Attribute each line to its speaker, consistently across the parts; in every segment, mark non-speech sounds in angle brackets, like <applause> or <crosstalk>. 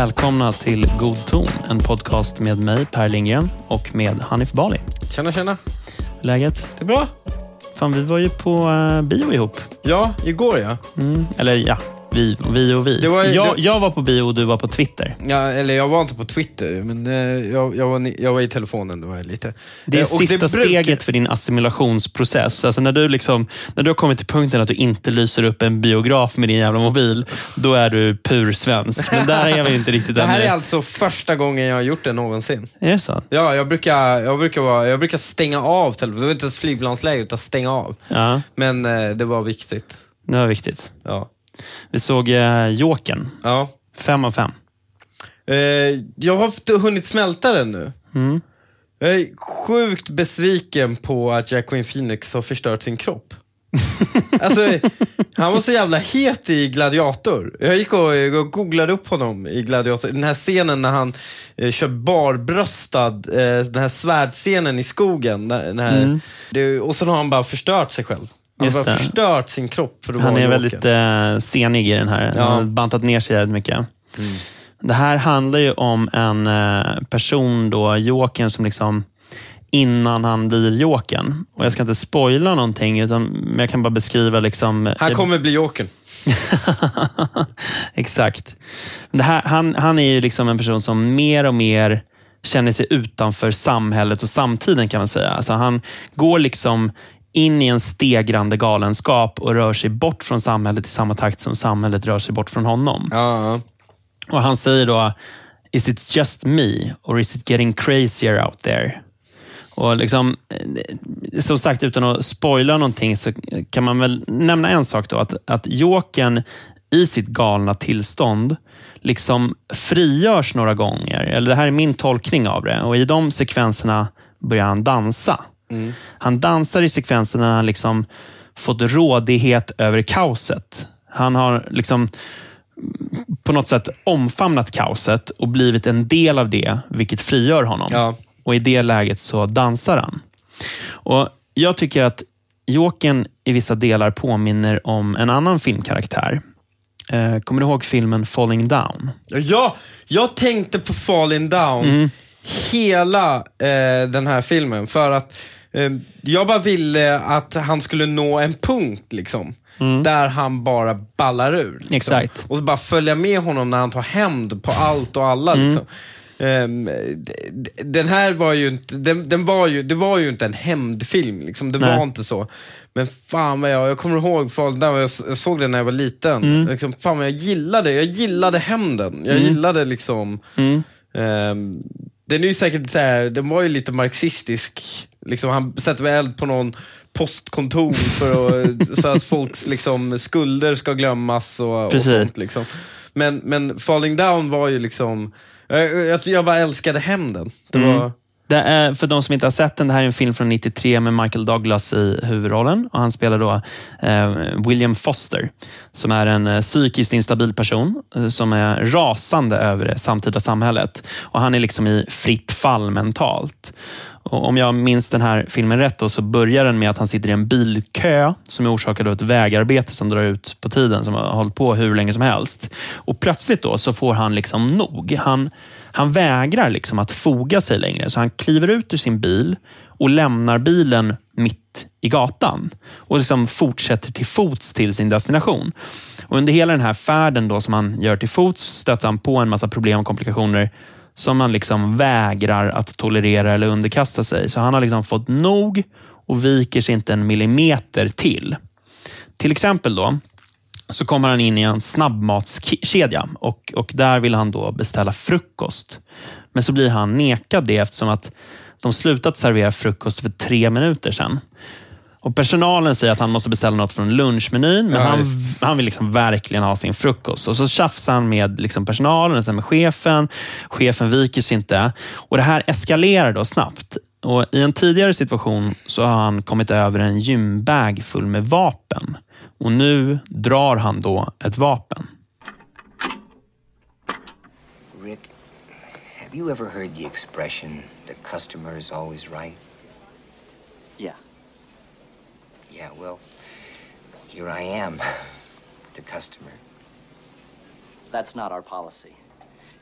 Speaker 1: Välkomna till God ton, en podcast med mig Per Lindgren och med Hanif Bali.
Speaker 2: Tjena, tjena.
Speaker 1: Läget?
Speaker 2: Det är bra.
Speaker 1: Fan, vi var ju på uh, bio ihop.
Speaker 2: Ja, igår ja.
Speaker 1: Mm. Eller ja, vi, vi och vi.
Speaker 2: Det var
Speaker 1: jag,
Speaker 2: det-
Speaker 1: jag var på bio och du var på Twitter.
Speaker 2: ja. Eller jag var inte på Twitter, men eh, jag, jag, var, jag var i telefonen. Det var lite.
Speaker 1: Det är
Speaker 2: Eh, och
Speaker 1: sista
Speaker 2: brukar-
Speaker 1: steget för din assimilationsprocess. Alltså när, du liksom, när du har kommit till punkten att du inte lyser upp en biograf med din jävla mobil, då är du pur svensk. Men där är vi inte riktigt <laughs>
Speaker 2: Det här
Speaker 1: ännu.
Speaker 2: är alltså första gången jag har gjort det någonsin.
Speaker 1: Är det så?
Speaker 2: Ja, jag brukar, jag brukar, vara, jag brukar stänga av telefonen. Det var inte flygplansläge, utan stänga av.
Speaker 1: Ja,
Speaker 2: Men eh, det var viktigt.
Speaker 1: det var viktigt.
Speaker 2: Ja.
Speaker 1: Vi såg uh, Jokern.
Speaker 2: ja.
Speaker 1: Fem av fem.
Speaker 2: Eh, jag har inte hunnit smälta den nu.
Speaker 1: Mm.
Speaker 2: Jag är sjukt besviken på att Jacqueline Phoenix har förstört sin kropp. <laughs> alltså, han var så jävla het i Gladiator. Jag gick och, googlade upp honom i Gladiator. Den här scenen när han eh, kör barbröstad, eh, den här svärdscenen i skogen. Den här, det, och sen har han bara förstört sig själv. Han har förstört sin kropp för att
Speaker 1: Han är väldigt eh, senig i den här.
Speaker 2: Ja.
Speaker 1: Han har bantat ner sig jävligt mycket. Det här handlar ju om en eh, person, då, Jokern, som liksom innan han blir Jokern. Och jag ska inte spoila någonting, utan, men jag kan bara beskriva liksom...
Speaker 2: Han kommer bli Jokern. <laughs>
Speaker 1: Exakt. Här, han, han är ju liksom en person som mer och mer känner sig utanför samhället och samtiden kan man säga. Alltså han går liksom in i en stegrande galenskap och rör sig bort från samhället i samma takt som samhället rör sig bort från honom.
Speaker 2: Ja,
Speaker 1: Och Han säger då, is it just me or is it getting crazier out there? Och liksom, eh, som sagt, utan att spoila någonting så kan man väl nämna en sak då. Att, att Jokern i sitt galna tillstånd liksom frigörs några gånger. Eller det här är min tolkning av det. Och I de sekvenserna börjar han dansa. Han dansar i sekvenserna när han liksom fått rådighet över kaoset. Han har liksom på något sätt omfamnat kaoset och blivit en del av det, vilket frigör honom.
Speaker 2: Ja.
Speaker 1: Och i det läget så dansar han. Och Jag tycker att Jokern i vissa delar påminner om en annan filmkaraktär. Eh, kommer du ihåg filmen Falling Down?
Speaker 2: Ja, jag tänkte på Falling Down
Speaker 1: Mm.
Speaker 2: hela eh, den här filmen. För att jag bara ville att han skulle nå en punkt liksom. Där han bara ballar ur. Liksom.
Speaker 1: Mm. Exakt.
Speaker 2: Och så bara följa med honom när han tar hämnd på allt och alla.
Speaker 1: Mm.
Speaker 2: Liksom. Ehm, d- den här var ju inte, den, den var ju, det var ju inte en hämndfilm. Liksom. Det
Speaker 1: Nej.
Speaker 2: var inte så. Men fan vad jag, jag kommer ihåg jag, såg den när jag var liten.
Speaker 1: Mm.
Speaker 2: Liksom, fan vad jag gillade, jag gillade hämnden. Jag gillade liksom
Speaker 1: Mm.
Speaker 2: Den är ju säkert så här, den var ju lite marxistisk. Liksom, han sätter väl eld på någon postkontor för, att, <laughs> för att folks liksom, skulder ska glömmas och, och
Speaker 1: Precis.
Speaker 2: sånt. Liksom. Men, men Falling Down var ju liksom, jag, jag, jag bara älskade hämnden. Det var,
Speaker 1: Det är, för de som inte har sett den, det här är en film från 93 med Michael Douglas i huvudrollen. Och han spelar då eh, William Foster, som är en eh, psykiskt instabil person eh, som är rasande över det samtida samhället. Och Han är liksom i fritt fall mentalt. Och om jag minns den här filmen rätt då, så börjar den med att han sitter i en bilkö som är orsakad av ett vägarbete som drar ut på tiden, som har hållit på hur länge som helst. Och Plötsligt då så får han liksom nog. Han, han vägrar liksom att foga sig längre, så han kliver ut ur sin bil och lämnar bilen mitt i gatan och liksom fortsätter till fots till sin destination. Och under hela den här färden då som han gör till fots stöter han på en massa problem och komplikationer som han liksom vägrar att tolerera eller underkasta sig. Så han har liksom fått nog och viker sig inte en millimeter till. Till exempel då, så kommer han in i en snabbmatskedja och, och där vill han då beställa frukost. Men så blir han nekad det eftersom att de slutat servera frukost för tre minuter sedan. Och Personalen säger att han måste beställa något från lunchmenyn, men
Speaker 2: Ja,
Speaker 1: han, han vill liksom verkligen ha sin frukost. Och Så tjafsar han med liksom personalen och sen med chefen. Chefen viker sig inte. Och Det här eskalerar då snabbt. Och I en tidigare situation så har han kommit över en gymbag full med vapen. Och Nu drar han då ett vapen.
Speaker 3: Rick, have you ever heard the expression, the customer is always right?
Speaker 4: Yeah.
Speaker 3: Yeah, well, here I am, <laughs> the customer.
Speaker 4: That's not our policy.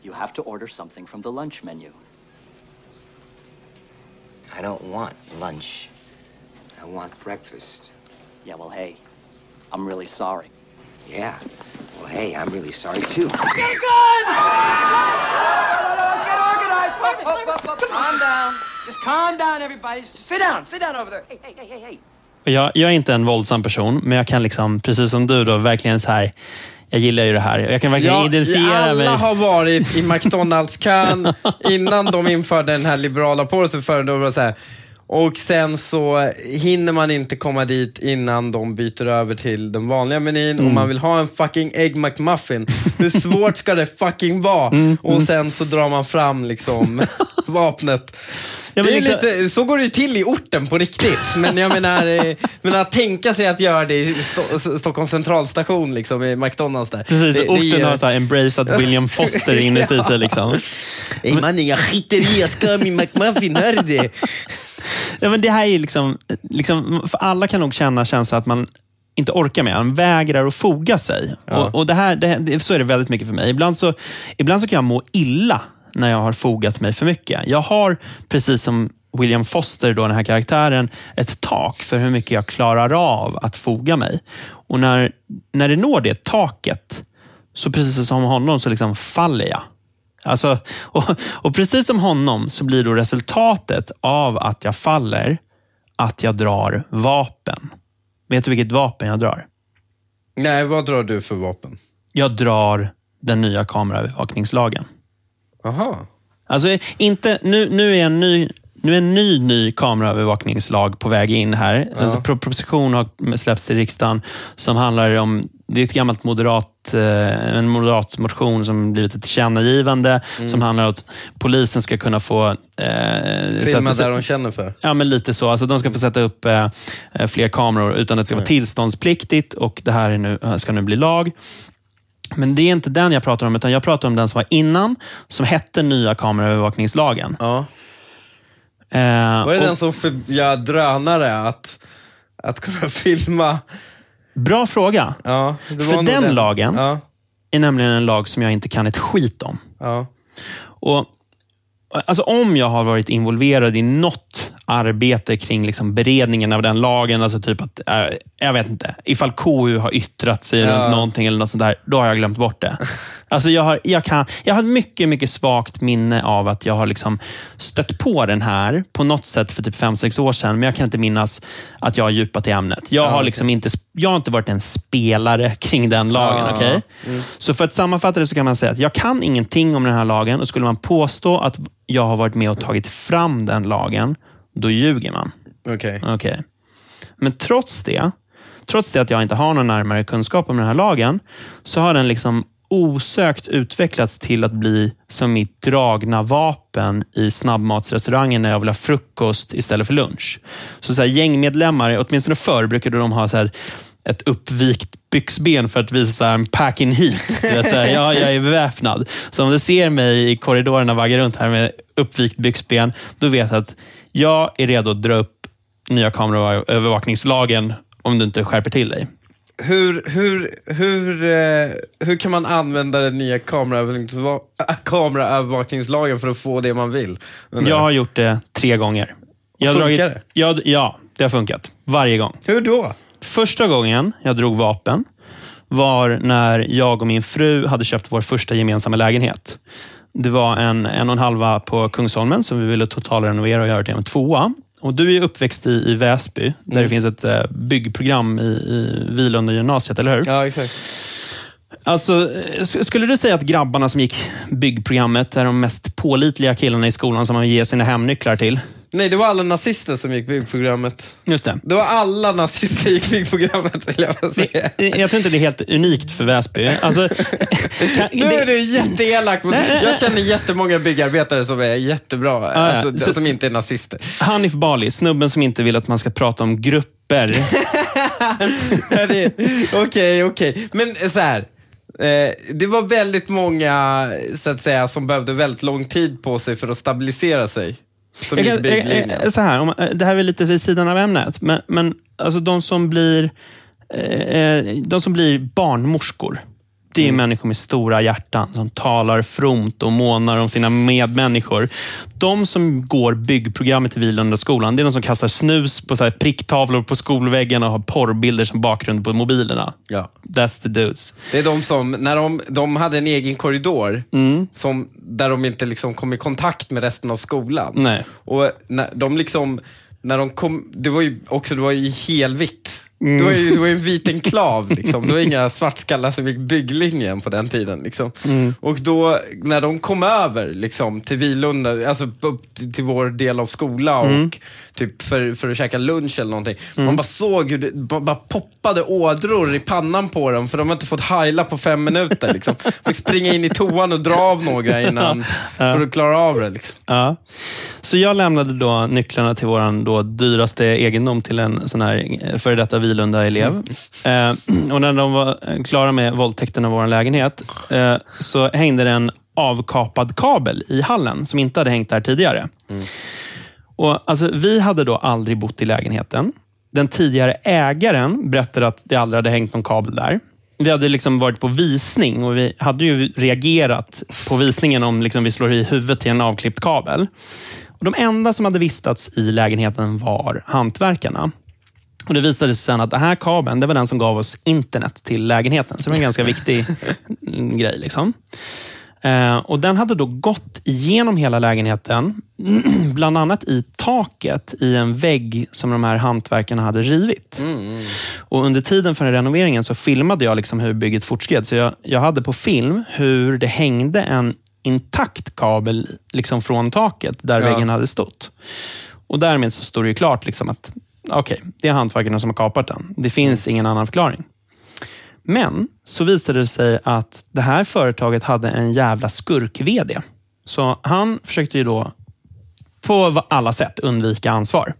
Speaker 4: You have to order something from the lunch menu.
Speaker 3: I don't want lunch. I want breakfast.
Speaker 4: Yeah, well, hey, I'm really sorry.
Speaker 3: Yeah. Well, hey, I'm really sorry too.
Speaker 5: Calm down. Just calm down, everybody. Just sit down. Sit down over there. Hey, hey, hey, hey, hey.
Speaker 1: Jag, jag är inte en våldsam person, men jag kan liksom, precis som du, då, verkligen så här. Jag gillar ju det här. Jag kan verkligen
Speaker 2: Ja,
Speaker 1: identifiera
Speaker 2: alla
Speaker 1: mig.
Speaker 2: har varit i McDonalds-kön <laughs> innan de införde den här liberala policy för det var så här. Och sen så hinner man inte komma dit innan de byter över till den vanliga menyn
Speaker 1: Mm.
Speaker 2: och man vill ha en fucking Egg McMuffin. <laughs> Hur svårt ska det fucking vara?
Speaker 1: Mm,
Speaker 2: Och sen så drar man fram liksom <laughs> vapnet.
Speaker 1: Ja,
Speaker 2: det är
Speaker 1: liksom-
Speaker 2: lite, så går det ju till i orten på riktigt. Men jag menar, eh, men att tänka sig att göra det i Sto- Stockholms centralstation, liksom, i McDonalds där.
Speaker 1: Precis,
Speaker 2: det, det
Speaker 1: orten
Speaker 2: ger-
Speaker 1: har så här embraceat William Foster <laughs> inuti sig. Liksom.
Speaker 2: Ey mannen, jag skiter i, jag ska ha min McMuffin, hör du det?
Speaker 1: Ja, men det här är liksom, liksom, för alla kan nog känna känslan att man inte orkar med. Man vägrar att foga sig. Och, och det här, det, det, så är det väldigt mycket för mig. Ibland så, ibland så kan jag må illa när jag har fogat mig för mycket. Jag har, precis som William Foster, då, den här karaktären, ett tak för hur mycket jag klarar av att foga mig. Och när, när det når det taket, så precis som honom så liksom faller jag. Alltså, och, och precis som honom så blir då resultatet av att jag faller att jag drar vapen. Vet du vilket vapen jag drar?
Speaker 2: Nej, vad drar du för vapen?
Speaker 1: Jag drar den nya kameraövervakningslagen.
Speaker 2: Aha.
Speaker 1: Alltså, inte, nu, nu är en ny nu är en ny, ny kameraövervakningslag på väg in här. Alltså, pro- proposition har släppts till riksdagen som handlar om, det är ett gammalt moderat, eh, en moderat motion som blivit ett tillkännagivande som handlar om att polisen ska kunna få... Eh,
Speaker 2: Filma
Speaker 1: sätta-
Speaker 2: där de känner för.
Speaker 1: Ja, men lite så. Alltså, de ska få sätta upp eh, eh, fler kameror utan att det ska vara tillståndspliktigt och det här är nu, ska nu bli lag. Men det är inte den jag pratar om, utan jag pratar om den som var innan, som hette nya kameraövervakningslagen.
Speaker 2: Ja.
Speaker 1: Eh,
Speaker 2: Var det
Speaker 1: och-
Speaker 2: den som förbjöd drönare att, att kunna <laughs> filma?
Speaker 1: Bra fråga.
Speaker 2: Ja,
Speaker 1: För
Speaker 2: nog
Speaker 1: den lagen
Speaker 2: Ja,
Speaker 1: är nämligen en lag som jag inte kan ett skit om.
Speaker 2: ja.
Speaker 1: Och, alltså om jag har varit involverad i något arbete kring liksom beredningen av den lagen, alltså typ att, äh, jag vet inte, ifall KU har yttrat sig
Speaker 2: Ja.
Speaker 1: runt någonting eller något sånt där, då har jag glömt bort det. <laughs> Alltså jag, har, jag, kan, jag har mycket, mycket svagt minne av att jag har liksom stött på den här på något sätt för typ fem sex år sedan, men jag kan inte minnas att jag har djupat i ämnet. Jag, har, liksom inte, sp- jag har inte varit en spelare kring den lagen.
Speaker 2: Ja.
Speaker 1: okej? Så för att sammanfatta det så kan man säga att jag kan ingenting om den här lagen och skulle man påstå att jag har varit med och tagit fram den lagen, då ljuger man.
Speaker 2: Okej.
Speaker 1: Okej. Men trots det, trots det att jag inte har någon närmare kunskap om den här lagen, så har den liksom osökt utvecklats till att bli som mitt dragna vapen i snabbmatsrestaurangen när jag vill ha frukost istället för lunch. Så, så här, gängmedlemmar, åtminstone förr, brukade de ha så här, ett uppvikt byxben för att visa en pack in heat. Du vet, så här, ja, jag är beväpnad. Så om du ser mig i korridorerna vagga runt här med uppvikt byxben, då vet jag att jag är redo att dra upp nya kameraövervakningslagen om du inte skärper till dig.
Speaker 2: Hur, hur, hur, eh, hur kan man använda den nya kameraövervakningsla- äh, kameraövervakningslagen för att få det man vill? undrar
Speaker 1: Jag har gjort det tre gånger. Jag har
Speaker 2: Funkar
Speaker 1: dragit,
Speaker 2: det?
Speaker 1: Jag, ja, det har funkat. Varje gång.
Speaker 2: Hur då?
Speaker 1: Första gången jag drog vapen var när jag och min fru hade köpt vår första gemensamma lägenhet. Det var en en och en halva på Kungsholmen som vi ville totalrenovera och göra till en tvåa. Och du är uppväxt i, i Väsby, där det finns ett eh, byggprogram i, i Vilunda gymnasiet, eller hur?
Speaker 2: Ja, exakt.
Speaker 1: Alltså, eh, sk- skulle du säga att grabbarna som gick byggprogrammet är de mest pålitliga killarna i skolan som man ger sina hemnycklar till?
Speaker 2: Nej, det var alla nazister som gick byggprogrammet.
Speaker 1: Just det.
Speaker 2: Det var alla nazister som gick byggprogrammet, vill jag bara säga.
Speaker 1: Jag tror inte det är helt unikt för Väsby. Alltså, kan,
Speaker 2: Nu är du jätteelak. mot-. Jag känner jättemånga byggarbetare som är jättebra,
Speaker 1: ja.
Speaker 2: alltså,
Speaker 1: Så-
Speaker 2: som inte är nazister.
Speaker 1: Hanif Bali, snubben som inte vill att man ska prata om grupper. <laughs>
Speaker 2: Okej, okej. Men så här. Eh, det var väldigt många så att säga, som behövde väldigt lång tid på sig för att stabilisera sig. Som
Speaker 1: Jag
Speaker 2: gick bygglinjen.
Speaker 1: så här, om, det här är lite vid sidan av ämnet, men, men alltså de som blir, eh, de som blir barnmorskor. Det är människor med stora hjärtan som talar fromt och månar om sina medmänniskor. De som går byggprogrammet i Vilundaskolan, det är de som kastar snus på så pricktavlor på skolväggarna och har porrbilder som bakgrund på mobilerna.
Speaker 2: Ja.
Speaker 1: That's the dudes.
Speaker 2: Det är de som, när de, de hade en egen korridor,
Speaker 1: Mm.
Speaker 2: som, där de inte liksom kom i kontakt med resten av skolan.
Speaker 1: Nej.
Speaker 2: Och när de liksom, när de kom, det var ju också, det var ju helvitt.
Speaker 1: Mm.
Speaker 2: Det var ju det var ju en vit enklav, liksom. det var inga svartskallar som gick bygglinjen på den tiden. Liksom.
Speaker 1: Mm.
Speaker 2: Och då, när de kom över liksom, till Vilunda, alltså upp till, vår del av skola och
Speaker 1: Mm.
Speaker 2: typ för, för att käka lunch eller någonting. Man bara såg hur det ba- bara poppade ådror i pannan på dem, för de har inte fått heila på fem minuter. Liksom. Fick springa in i toan och dra av några innan, <laughs> för att klara av det. Liksom.
Speaker 1: Ja. Så jag lämnade då nycklarna till vår då dyraste egendom till en sån här eh, före detta Vilunda-elev. Eh, och när de var klara med våldtäkten av vår lägenhet eh, så hängde det en avkapad kabel i hallen som inte hade hängt där tidigare. Och alltså, Vi hade då aldrig bott i lägenheten. Den tidigare ägaren berättade att det aldrig hade hängt någon kabel där. Vi hade liksom varit på visning och vi hade ju reagerat på visningen om liksom vi slår i huvudet till en avklippt kabel. Och De enda som hade vistats i lägenheten var hantverkarna. Och Det visade sig sen att den här kabeln det var den som gav oss internet till lägenheten. Så det var en ganska viktig <laughs> grej. Liksom. Eh, och Den hade då gått igenom hela lägenheten, <clears throat> bland annat i taket i en vägg som de här hantverkarna hade rivit. Och Under tiden för renoveringen så filmade jag liksom hur bygget fortskred. Så jag, jag hade på film hur det hängde en intakt kabel liksom från taket där
Speaker 2: Ja.
Speaker 1: väggen hade stått. Och Därmed så står det ju klart liksom att okej, det är hantverkarna som har kapat den. Det finns ingen annan förklaring. Men så visade det sig att det här företaget hade en jävla skurk-VD. Så han försökte ju då på alla sätt undvika ansvar.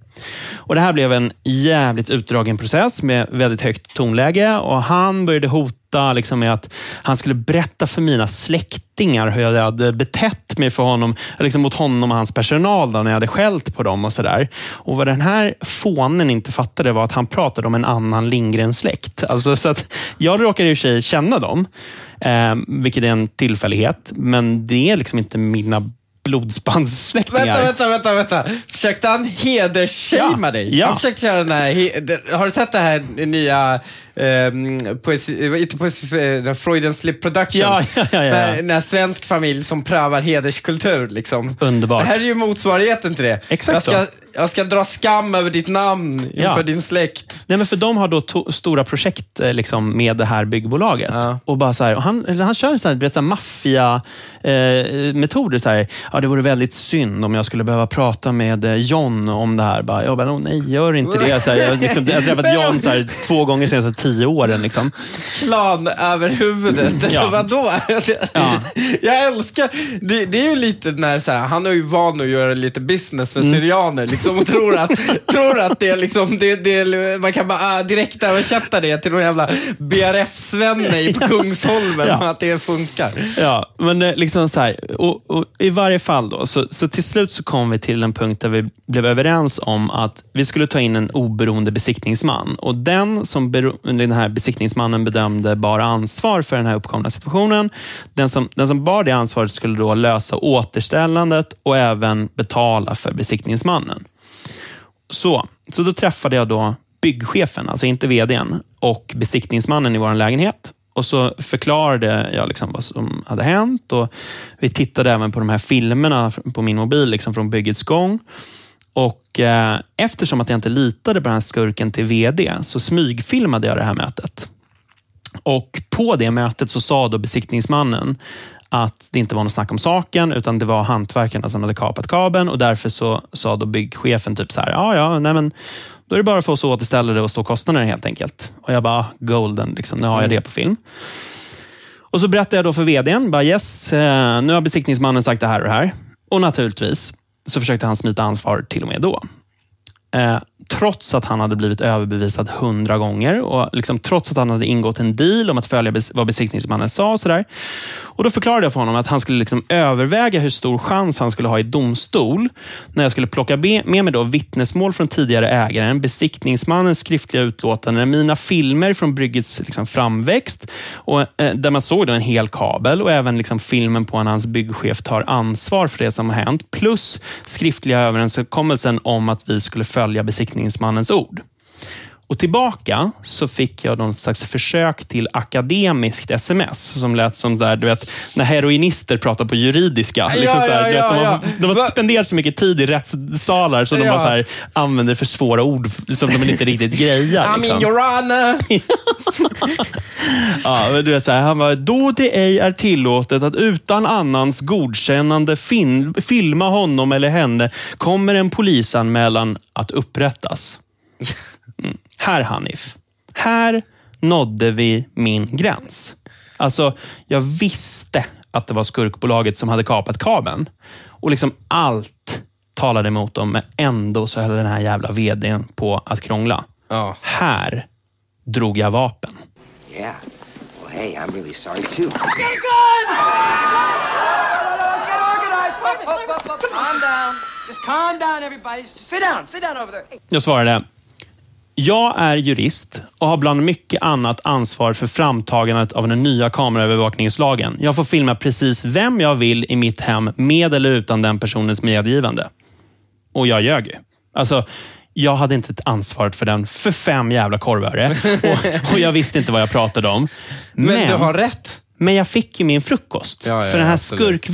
Speaker 1: Och Det här blev en jävligt utdragen process med väldigt högt tonläge och han började hota liksom med att han skulle berätta för mina släktingar hur jag hade betett mig för honom, liksom mot honom och hans personal då, när jag hade skällt på dem och sådär. Och Vad den här fånen inte fattade var att han pratade om en annan Lindgren-släkt. Alltså, så att jag råkade i och för sig känna dem, eh, vilket är en tillfällighet, men det är liksom inte mina blodsbandssläktingar.
Speaker 2: Vänta, vänta, vänta, vänta. Försökte han hedersshamea
Speaker 1: Ja,
Speaker 2: dig?
Speaker 1: ja.
Speaker 2: Han försökte köra den här, har du sett det här nya, um, poesi, inte poesi, eh, Freud and Slip Production?
Speaker 1: Ja, ja, ja, ja.
Speaker 2: När, när svensk familj som prövar hederskultur. Liksom.
Speaker 1: Underbart.
Speaker 2: Det här är ju motsvarigheten till det.
Speaker 1: Exakt
Speaker 2: jag ska, jag ska dra skam över ditt namn inför
Speaker 1: Ja.
Speaker 2: din släkt.
Speaker 1: Nej, men för de har då to- stora projekt eh, liksom, med det här byggbolaget.
Speaker 2: Ja.
Speaker 1: Och bara så här, och han, han kör så här, så här maffia eh, metoder. Så här, ja, det vore väldigt synd om jag skulle behöva prata med eh, John om det här. Bara, jag bara, oh, nej, gör inte det. Så här, jag, liksom, jag har träffat <laughs> John så här, två gånger senaste tio åren. Liksom.
Speaker 2: Klan över huvudet. <laughs>
Speaker 1: Ja.
Speaker 2: Vadå?
Speaker 1: Ja.
Speaker 2: Jag älskar, det, det är ju lite när så här, han är ju van att göra lite business
Speaker 1: Mm.
Speaker 2: med syrianer liksom, och tror att, <laughs> tror att det är liksom, det, det, man kan bara ah, direkt översätta det till någon jävla BRF-svenne på <laughs> Kungsholmen
Speaker 1: Ja.
Speaker 2: att det funkar.
Speaker 1: Ja, men eh, liksom så här, och, och I varje fall, då, så, så till slut så kom vi till en punkt där vi blev överens om att vi skulle ta in en oberoende besiktningsman. Och Den som den här besiktningsmannen bedömde bar ansvar för den här uppkomna situationen. Den som, den som bar det ansvaret skulle då lösa återställandet och även betala för besiktningsmannen. Så, så då träffade jag då byggchefen, alltså inte vdn, och besiktningsmannen i vår lägenhet. Och så förklarade jag liksom vad som hade hänt. och Vi tittade även på de här filmerna på min mobil liksom från byggets gång. Och eh, Eftersom att jag inte litade på den här skurken till vd så smygfilmade jag det här mötet. Och På det mötet så sa då besiktningsmannen att det inte var något snack om saken, utan det var hantverkarna som hade kapat kabeln och därför så sa då byggchefen typ så här, ja, ja, nej men då är det bara för oss att återställa det och stå kostnader helt enkelt. Och jag bara, golden, liksom, nu har jag det på film. Och så berättade jag då för vdn, bara yes, eh, nu har besiktningsmannen sagt det här och det här. Och naturligtvis så försökte han smita ansvar till och med då. Eh, trots att han hade blivit överbevisad hundra gånger och liksom, trots att han hade ingått en deal om att följa bes vad besiktningsmannen sa. Och, så där. och Då förklarade jag för honom att han skulle liksom överväga hur stor chans han skulle ha i domstol när jag skulle plocka med mig då vittnesmål från tidigare ägaren, besiktningsmannens skriftliga utlåtanden, mina filmer från bryggets liksom, framväxt, och, eh, där man såg då en hel kabel och även liksom, filmen på när hans byggchef tar ansvar för det som har hänt, plus skriftliga överenskommelsen om att vi skulle följa följa besiktningsmannens ord. Och Tillbaka så fick jag någon slags försök till akademiskt sms som lät som där, du vet, när heroinister pratar på juridiska. Liksom så här,
Speaker 2: ja,
Speaker 1: vet,
Speaker 2: ja,
Speaker 1: de, har,
Speaker 2: ja.
Speaker 1: de har
Speaker 2: Va-
Speaker 1: spenderat så mycket tid i rättssalar så de
Speaker 2: Ja.
Speaker 1: bara så här, använder för svåra ord som de inte riktigt grejar.
Speaker 2: I
Speaker 1: liksom.
Speaker 2: mean your honor. <laughs>
Speaker 1: Ja, du vet, så här, han var då det ej är tillåtet att utan annans godkännande fin filma honom eller henne kommer en polisanmälan att upprättas. Här Hanif, här nådde vi min gräns. Alltså, jag visste att det var skurkbolaget som hade kapat kabeln. Och liksom allt talade emot dem, men ändå så höll den här jävla vdn på att krångla.
Speaker 2: Ja.
Speaker 1: Här drog jag vapen.
Speaker 3: Yeah. Well, hey, I'm really sorry too.
Speaker 5: Up, up, up. Calm down. Just calm down, everybody. Just sit down. Sit down over there. Hey.
Speaker 1: Jag svarade, jag är jurist och har bland mycket annat ansvar för framtagandet av den nya kameraövervakningslagen. Jag får filma precis vem jag vill i mitt hem med eller utan den personens medgivande. Och jag ljög ju. Alltså, jag hade inte ett ansvar för den för fem jävla korvöre. <laughs> Och, och jag visste inte vad jag pratade om.
Speaker 2: Men, du har rätt.
Speaker 1: Men jag fick ju min frukost.
Speaker 2: Ja, ja,
Speaker 1: för den här skurk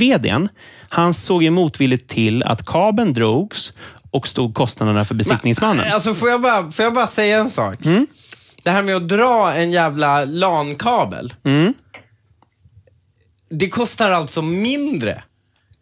Speaker 1: han såg ju motvilligt till att kabeln drogs och stod kostnaderna för besiktningsmannen.
Speaker 2: Alltså får jag bara, får jag bara säga en sak?
Speaker 1: Mm.
Speaker 2: Det här med att dra en jävla LAN-kabel.
Speaker 1: Mm.
Speaker 2: Det kostar alltså mindre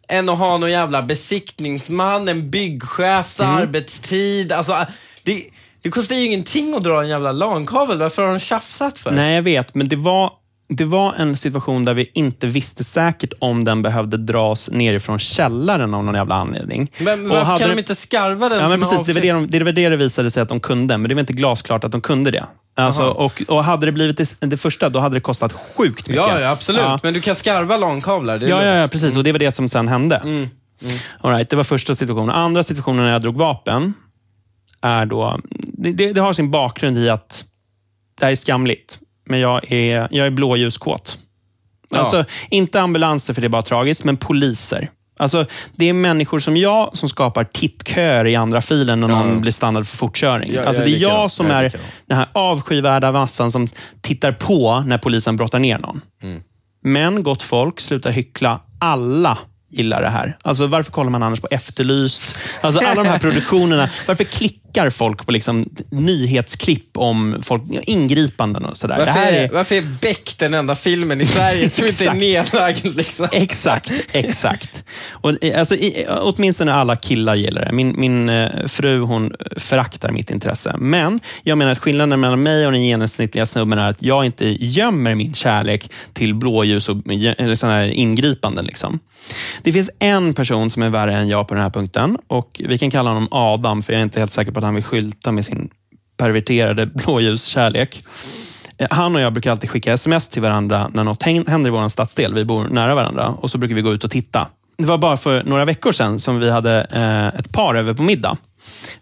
Speaker 2: än att ha någon jävla besiktningsman, en byggchefs
Speaker 1: Mm.
Speaker 2: arbetstid. Alltså, det, det kostar ju ingenting att dra en jävla LAN-kabel. Varför har de tjafsat för?
Speaker 1: Nej, jag vet, men det var, det var en situation där vi inte visste säkert om den behövde dras nerifrån källaren av någon jävla anledning.
Speaker 2: Men
Speaker 1: Och
Speaker 2: varför
Speaker 1: hade
Speaker 2: kan de inte skarva den
Speaker 1: Ja, men precis, det, var det, de, det var det det visade sig att de kunde, men det var inte glasklart att de kunde det. Alltså,
Speaker 2: Aha.
Speaker 1: och, och hade det blivit det, det första, då hade det kostat sjukt mycket.
Speaker 2: Ja, ja, absolut.
Speaker 1: Ja.
Speaker 2: Men du kan skarva är
Speaker 1: Ja, ja, ja, precis. Och det var det som sen hände.
Speaker 2: Mm.
Speaker 1: All right, det var första situationen. Andra situationen när jag drog vapen, är då, det, det, det har sin bakgrund i att det här är skamligt, men jag är, jag är blåljuskåt.
Speaker 2: Ja.
Speaker 1: Alltså, inte ambulanser, för det är bara tragiskt, men poliser. Alltså, det är människor som jag som skapar tittköer i andra filen när någon blir stannad för fortkörning.
Speaker 2: Ja,
Speaker 1: alltså, det är jag som
Speaker 2: Jag är
Speaker 1: den här avskyvärda massan som tittar på när polisen brottar ner någon.
Speaker 2: Mm.
Speaker 1: Men gott folk, sluta hyckla. Alla gillar det här. Alltså, varför kollar man annars på Efterlyst? Alltså, alla de här produktionerna. <laughs> Varför klickar folk på liksom nyhetsklipp om folk, ingripanden och sådär?
Speaker 2: Varför, är, varför är Beck den enda filmen i Sverige som inte är nedlagd? Liksom?
Speaker 1: Exakt, exakt. Och, eh, alltså, i, åtminstone alla killar gillar det. Min, min eh, fru hon föraktar mitt intresse. Men jag menar att skillnaden mellan mig och den genomsnittliga snubben är att jag inte gömmer min kärlek till blåljus och eh, eller såna här ingripanden. Liksom. Det finns en person som är värre än jag på den här punkten och vi kan kalla honom Adam, för jag är inte helt säker på att han vill skylta med sin perverterade blåljuskärlek. Eh, han och jag brukar alltid skicka sms till varandra när något händer i vår stadsdel. Vi bor nära varandra och så brukar vi gå ut och titta. Det var bara för några veckor sedan som vi hade eh, ett par över på middag.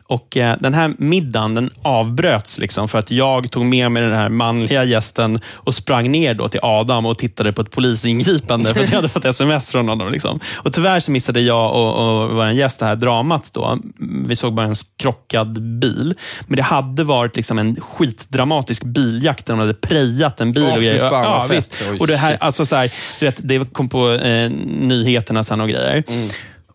Speaker 1: Och eh, Den här middagen den avbröts liksom för att jag tog med mig den här manliga gästen och sprang ner då till Adam och tittade på ett polisingripande för att jag hade fått sms från honom. Liksom. Och Tyvärr så missade jag och, och vår gäst det här dramat. Då. Vi såg bara en krockad bil. Men det hade varit liksom en skitdramatisk biljakt där de hade prejat en bil.
Speaker 2: Åh,
Speaker 1: och grejer.
Speaker 2: fan,
Speaker 1: ja, visst.
Speaker 2: Oj,
Speaker 1: Och det, här, alltså så här, vet, det kom på eh, nyheterna sen och grejer.
Speaker 2: Mm.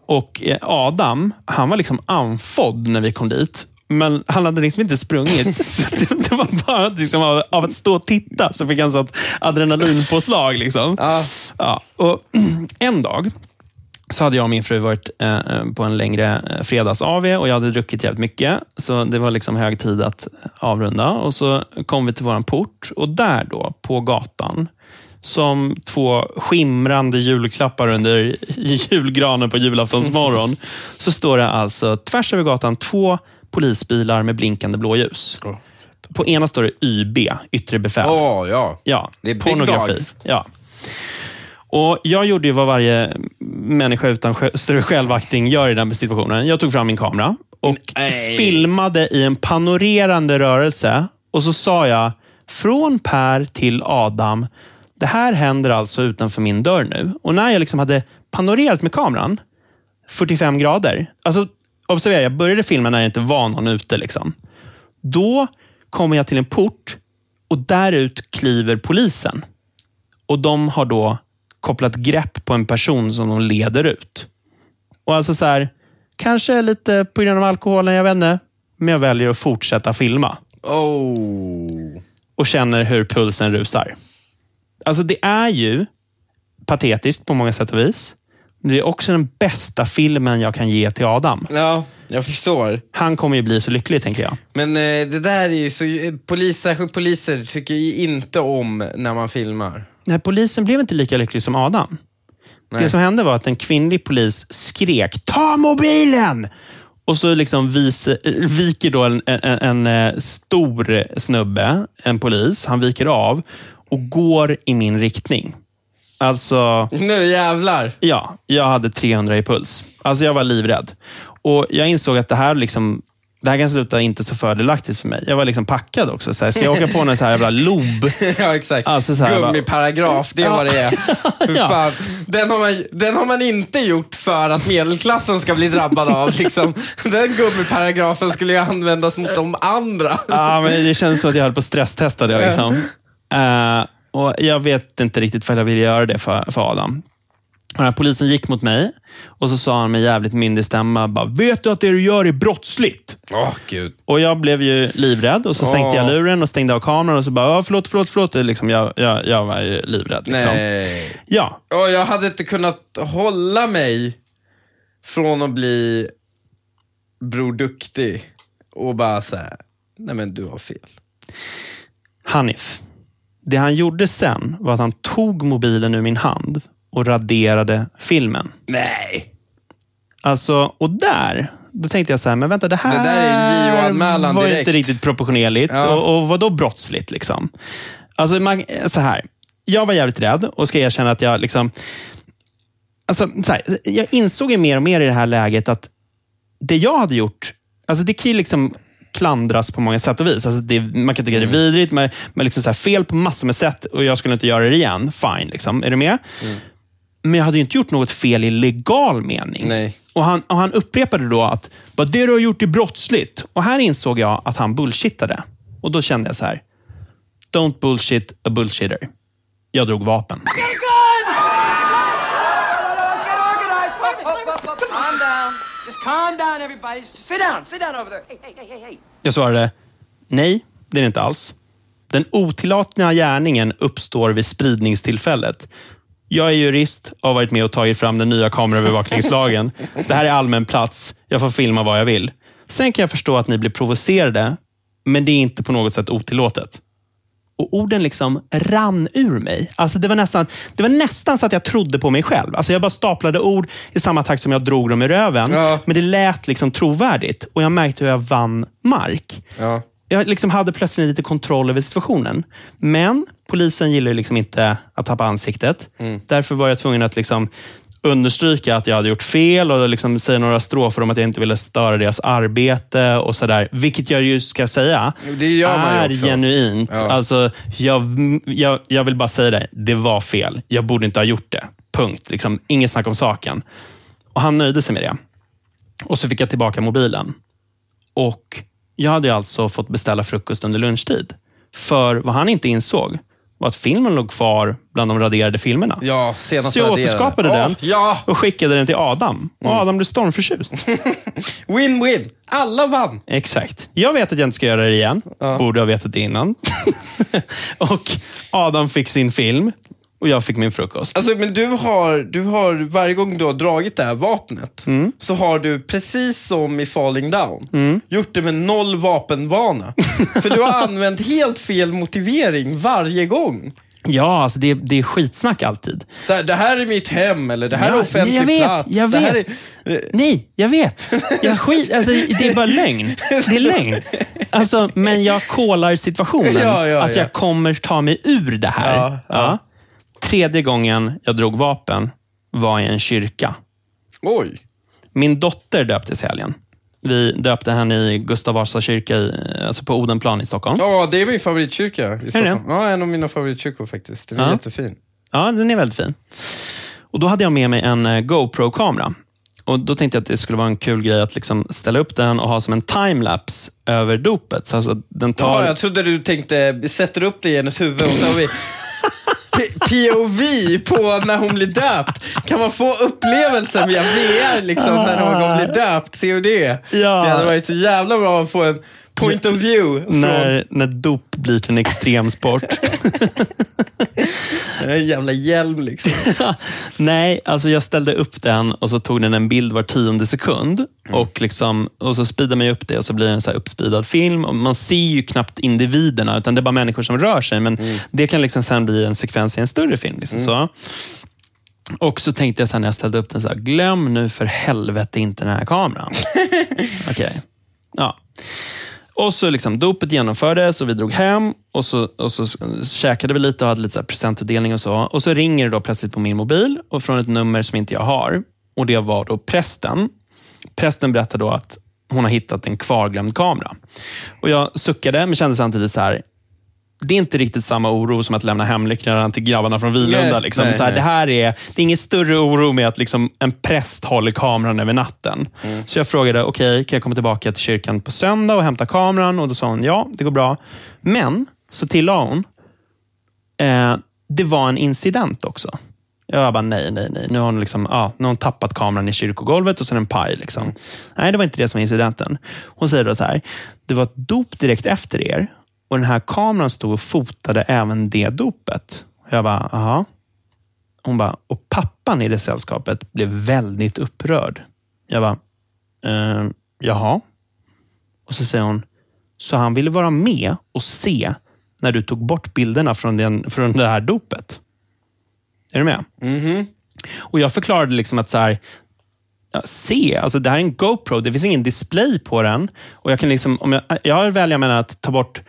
Speaker 1: Och eh, Adam, han var liksom andfådd när vi kom dit. Men han hade liksom inte sprungit. <laughs> Så det, det var bara liksom av, av att stå och titta så fick han sånt adrenalinpåslag. Liksom.
Speaker 2: Ja.
Speaker 1: Ja, och <clears throat> en dag så hade jag och min fru varit eh, på en längre eh, fredags-AV och jag hade druckit jävligt mycket. Så det var liksom hög tid att avrunda. Och så kom vi till våran port och där då, på gatan, som två skimrande julklappar under <laughs> julgranen på julaftonsmorgon, <laughs> så står det alltså tvärs över gatan två polisbilar med blinkande blåljus. På ena står det YB, yttre befäl.
Speaker 2: Åh, ja.
Speaker 1: Ja,
Speaker 2: Det är
Speaker 1: pornografi. Ja. Och Jag gjorde ju vad varje människa utan större självaktning gör i den situationen. Jag tog fram min kamera och
Speaker 2: Nej.
Speaker 1: filmade i en panorerande rörelse. Och så sa jag, från Per till Adam, det här händer alltså utanför min dörr nu. Och när jag liksom hade panorerat med kameran, 45 grader. Alltså, observera, jag började filma när jag inte var någon ute. Liksom. Då kommer jag till en port och därut kliver polisen. Och de har då kopplat grepp på en person som de leder ut. Och alltså så här, kanske lite på grund av alkoholen, jag vet inte. Men jag väljer att fortsätta filma
Speaker 2: Oh.
Speaker 1: och känner hur pulsen rusar. Alltså det är ju patetiskt på många sätt och vis. Men det är också den bästa filmen jag kan ge till Adam.
Speaker 2: Ja, jag förstår.
Speaker 1: Han kommer ju bli så lycklig, tänker jag.
Speaker 2: Men eh, det där är ju så... Polis, särskilt poliser tycker ju inte om när man filmar.
Speaker 1: Nej, polisen blev inte lika lycklig som Adam.
Speaker 2: Nej.
Speaker 1: Det som hände var att en kvinnlig polis skrek “Ta mobilen!” Och så liksom vis, viker då en, en, en, eh, stor snubbe, en polis, han viker av och går i min riktning. Alltså,
Speaker 2: Nu jävlar.
Speaker 1: ja, jag hade 300 i puls. Alltså jag var livrädd. Och Jag insåg att det här liksom det här kan sluta inte så fördelaktigt för mig. Jag var liksom packad också. Så här, ska jag åka på någon så här jävla lob? <laughs>
Speaker 2: ja, exakt.
Speaker 1: Alltså så här,
Speaker 2: Gummiparagraf, det är vad det är. <laughs>
Speaker 1: Ja.
Speaker 2: fan. Den, har man, den har man inte gjort för att medelklassen ska bli drabbad av. Liksom. <laughs> Den gummiparagrafen skulle ju användas mot de andra.
Speaker 1: Ja, men det känns som att jag höll på att stresstesta det. Liksom. Eh, och jag vet inte riktigt för jag ville göra det för, för Adam. Och den här polisen gick mot mig och så sa han med jävligt myndig stämma, bara, vet du att det du gör är brottsligt?
Speaker 2: Åh, gud.
Speaker 1: Och jag blev ju livrädd och så sänkte jag luren och stängde av kameran och så bara, "Ja, förlåt, förlåt, förlåt. Liksom, jag, jag, jag var ju livrädd. Liksom.
Speaker 2: Nej.
Speaker 1: Ja,
Speaker 2: Och jag hade inte kunnat hålla mig från att bli Bror Duktig och bara säga, nej men du har fel.
Speaker 1: Hanif. Det han gjorde sen var att han tog mobilen ur min hand och raderade filmen.
Speaker 2: Nej.
Speaker 1: Alltså, och där, då tänkte jag så här, men vänta, det här
Speaker 2: Det där är
Speaker 1: var
Speaker 2: direkt.
Speaker 1: inte riktigt proportionerligt.
Speaker 2: Ja.
Speaker 1: Och, och vad då brottsligt? Liksom? Alltså, man, så här. Jag var jävligt rädd och ska erkänna att jag liksom... Alltså, så här, jag insåg ju mer och mer i det här läget att det jag hade gjort, alltså det kan ju liksom klandras på många sätt och vis. Alltså det, man kan tycka
Speaker 2: Mm.
Speaker 1: det är vidrigt, men, men liksom så här, fel på massor med sätt och jag skulle inte göra det igen. Fine, liksom. är du med?
Speaker 2: Mm.
Speaker 1: Men jag hade ju inte gjort något fel i legal mening.
Speaker 2: Nej.
Speaker 1: Och han, och han upprepade då att "Vad det du har gjort är brottsligt. Och här insåg jag att han bullshittade. Och då kände jag så här. Don't bullshit a bullshitter. Jag drog vapen.
Speaker 5: Let's get organized. Up, up, up, up. Calm down. Just calm down, everybody. Sit down. Sit down over there. Hey, hey, hey, hey.
Speaker 1: Jag svarade, nej, det är det inte alls. Den otillåtna gärningen uppstår vid spridningstillfället. Jag är jurist och har varit med och tagit fram den nya kameraövervakningslagen. Det här är allmän plats. Jag får filma vad jag vill. Sen kan jag förstå att ni blir provocerade, men det är inte på något sätt otillåtet. Och orden liksom rann ur mig. Alltså det, var nästan, det var nästan så att jag trodde på mig själv. Alltså jag bara staplade ord i samma takt som jag drog dem i röven.
Speaker 2: Ja.
Speaker 1: Men det lät liksom trovärdigt och jag märkte hur jag vann mark.
Speaker 2: Ja.
Speaker 1: Jag liksom hade plötsligt lite kontroll över situationen. Men polisen gillar liksom inte att tappa ansiktet. Därför var jag tvungen att liksom understryka att jag hade gjort fel och liksom säga några strofer om att jag inte ville störa deras arbete och sådär. Vilket jag ju ska säga
Speaker 2: ju
Speaker 1: är genuint.
Speaker 2: Ja.
Speaker 1: Alltså, jag, jag, jag vill bara säga det, det var fel. Jag borde inte ha gjort det. Punkt. Liksom, inget snack om saken. Och Han nöjde sig med det. Och så fick jag tillbaka mobilen. Och Jag hade alltså fått beställa frukost under lunchtid. För vad han inte insåg var att filmen låg kvar bland de raderade filmerna.
Speaker 2: Ja, senast
Speaker 1: Så jag
Speaker 2: raderade.
Speaker 1: återskapade den
Speaker 2: Ja,
Speaker 1: och skickade den till Adam. Och
Speaker 2: Mm.
Speaker 1: Adam blev stormförtjust. <laughs>
Speaker 2: win-win. Alla vann.
Speaker 1: Exakt. Jag vet att jag inte ska göra det igen. Borde ha vetat det innan. <laughs> och Adam fick sin film och jag fick min frukost.
Speaker 2: Alltså, men du har, du har, varje gång du har dragit det här vapnet,
Speaker 1: Mm.
Speaker 2: så har du precis som i Falling Down, gjort det med noll vapenvana. <laughs> För du har använt helt fel motivering varje gång.
Speaker 1: Ja, alltså det, det är skitsnack alltid.
Speaker 2: Så här, det här är mitt hem, eller det här
Speaker 1: Ja,
Speaker 2: är offentlig
Speaker 1: jag vet,
Speaker 2: plats.
Speaker 1: jag vet.
Speaker 2: Är,
Speaker 1: Nej, jag vet. Jag skit, alltså, det är bara lögn. Det är lögn. Alltså, men jag kollar situationen. <laughs>
Speaker 2: Ja, ja,
Speaker 1: att
Speaker 2: ja.
Speaker 1: jag kommer ta mig ur det här. Tredje gången jag drog vapen var i en kyrka.
Speaker 2: oj.
Speaker 1: Min dotter döptes i helgen. Vi döpte henne i Gustav Vasa kyrka i, alltså på Odenplan i Stockholm.
Speaker 2: Ja, det är min favoritkyrka i? Stockholm. Ja, en av mina favoritkyrkor faktiskt. Den är
Speaker 1: Ja.
Speaker 2: jättefin.
Speaker 1: Ja, den är väldigt fin. Och Då hade jag med mig en eh, GoPro-kamera. Och Då tänkte jag att det skulle vara en kul grej att liksom ställa upp den och ha som en timelapse över dopet. Så alltså, den tar...
Speaker 2: Ja, jag trodde du tänkte, vi sätter upp det i hennes huvud och så har vi POV på när hon blir döpt. Kan man få upplevelsen via VR liksom, när någon blir döpt? COD.
Speaker 1: Ja.
Speaker 2: Det hade varit så jävla bra att få en point of view från
Speaker 1: när, när dop blir till en extremsport. <laughs>
Speaker 2: en jävla hjälm. Liksom. <laughs>
Speaker 1: Nej, alltså jag ställde upp den och så tog den en bild var tionde sekund. Och, liksom, och så speedar man upp det och så blir det en så här uppspeedad film. Och man ser ju knappt individerna, utan det är bara människor som rör sig. Men det kan liksom sen bli en sekvens i en större film. Liksom, så. Och så tänkte jag sen när jag ställde upp den, så här, glöm nu för helvete inte den här kameran. <laughs> Okej. Ja. Och så liksom dopet genomfördes och vi drog hem och så, och så käkade vi lite och hade lite så här presentutdelning och så. Och så ringer det då plötsligt på min mobil och från ett nummer som inte jag har. Och Det var då prästen. Prästen berättade då att hon har hittat en kvarglömd kamera. Och Jag suckade, men kände samtidigt så här, det är inte riktigt samma oro som att lämna hemnycklarna till grabbarna från Vilunda.
Speaker 2: Nej,
Speaker 1: Liksom.
Speaker 2: nej,
Speaker 1: så här,
Speaker 2: nej.
Speaker 1: Det här är, det är ingen större oro med att liksom en präst håller kameran över natten.
Speaker 2: Mm.
Speaker 1: Så jag frågade, okej, kan jag komma tillbaka till kyrkan på söndag och hämta kameran? Och Då sa hon, ja, det går bra. Men, så tillade hon, eh, det var en incident också. Jag bara, nej, nej, nej. Nu har hon, liksom, ja, nu har hon tappat kameran i kyrkogolvet och sen en paj. Liksom. Nej, det var inte det som var incidenten. Hon säger då så här, det var ett dop direkt efter er och den här kameran stod och fotade även det dopet. Jag bara, aha. Hon bara, och pappan i det sällskapet blev väldigt upprörd. Jag bara, eh, jaha. Och så säger hon, så han ville vara med och se när du tog bort bilderna från, den, från det här dopet. Är du med? Och Jag förklarade liksom att så här, ja, se, alltså det här är en GoPro, det finns ingen display på den. Och Jag kan liksom, om jag, jag välja mellan att ta bort,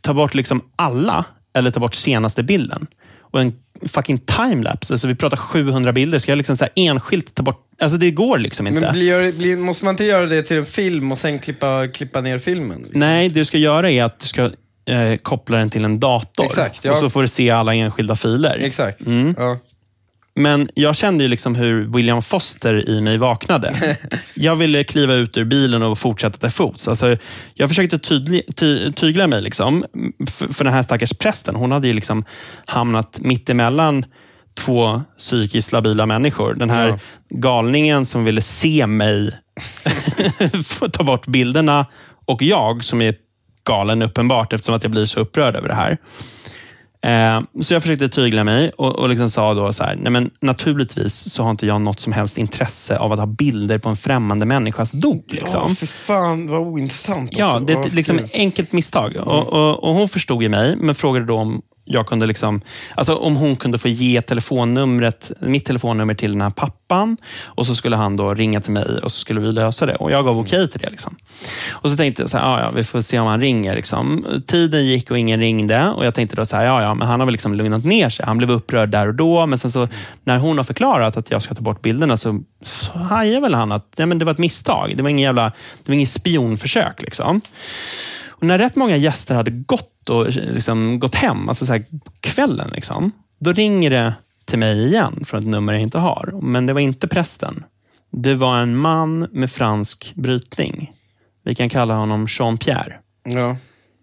Speaker 1: ta bort liksom alla eller ta bort senaste bilden. Och en fucking timelapse, alltså vi pratar 700 bilder, ska jag liksom så enskilt ta bort, alltså det går liksom inte.
Speaker 2: Men blir, blir, måste man inte göra det till en film och sen klippa, klippa ner filmen?
Speaker 1: Nej, det du ska göra är att du ska eh, koppla den till en dator.
Speaker 2: Exakt, ja.
Speaker 1: Och så får du se alla enskilda filer.
Speaker 2: Exakt. Ja.
Speaker 1: Men jag kände ju liksom hur William Foster i mig vaknade. <laughs> Jag ville kliva ut ur bilen och fortsätta till fots. Alltså, jag försökte tydlig, ty, tygla mig liksom, för, för den här stackars prästen. Hon hade ju liksom hamnat mitt emellan två psykiskt labila människor. Den här
Speaker 2: Ja.
Speaker 1: galningen som ville se mig <laughs> ta bort bilderna och jag som är galen uppenbart eftersom att jag blir så upprörd över det här. Eh, så jag försökte tygla mig och, och liksom sa då så här, nej men naturligtvis så har inte jag något som helst intresse av att ha bilder på en främmande människas dop.
Speaker 2: Ja,
Speaker 1: Liksom.
Speaker 2: för fan vad ointressant
Speaker 1: Ja,
Speaker 2: också.
Speaker 1: det är ett liksom enkelt misstag. Och, och, och Hon förstod ju mig, men frågade då om jag kunde liksom, alltså om hon kunde få ge telefonnumret, mitt telefonnummer till den här pappan och så skulle han då ringa till mig och så skulle vi lösa det. Och Jag gav okej till det. Liksom. Och så tänkte jag, så här, ja, ja, vi får se om han ringer. Liksom. Tiden gick och ingen ringde och jag tänkte då så här, ja, ja, men han har väl liksom lugnat ner sig. Han blev upprörd där och då, men sen så när hon har förklarat att jag ska ta bort bilderna så, så hajar väl han att ja, men det var ett misstag. Det var ingen jävla, det var spionförsök. Liksom. Och när rätt många gäster hade gått och liksom gått hem, alltså så här kvällen, liksom, då ringer det till mig igen från ett nummer jag inte har. Men det var inte prästen. Det var en man med fransk brytning. Vi kan kalla honom Jean-Pierre.
Speaker 2: Ja.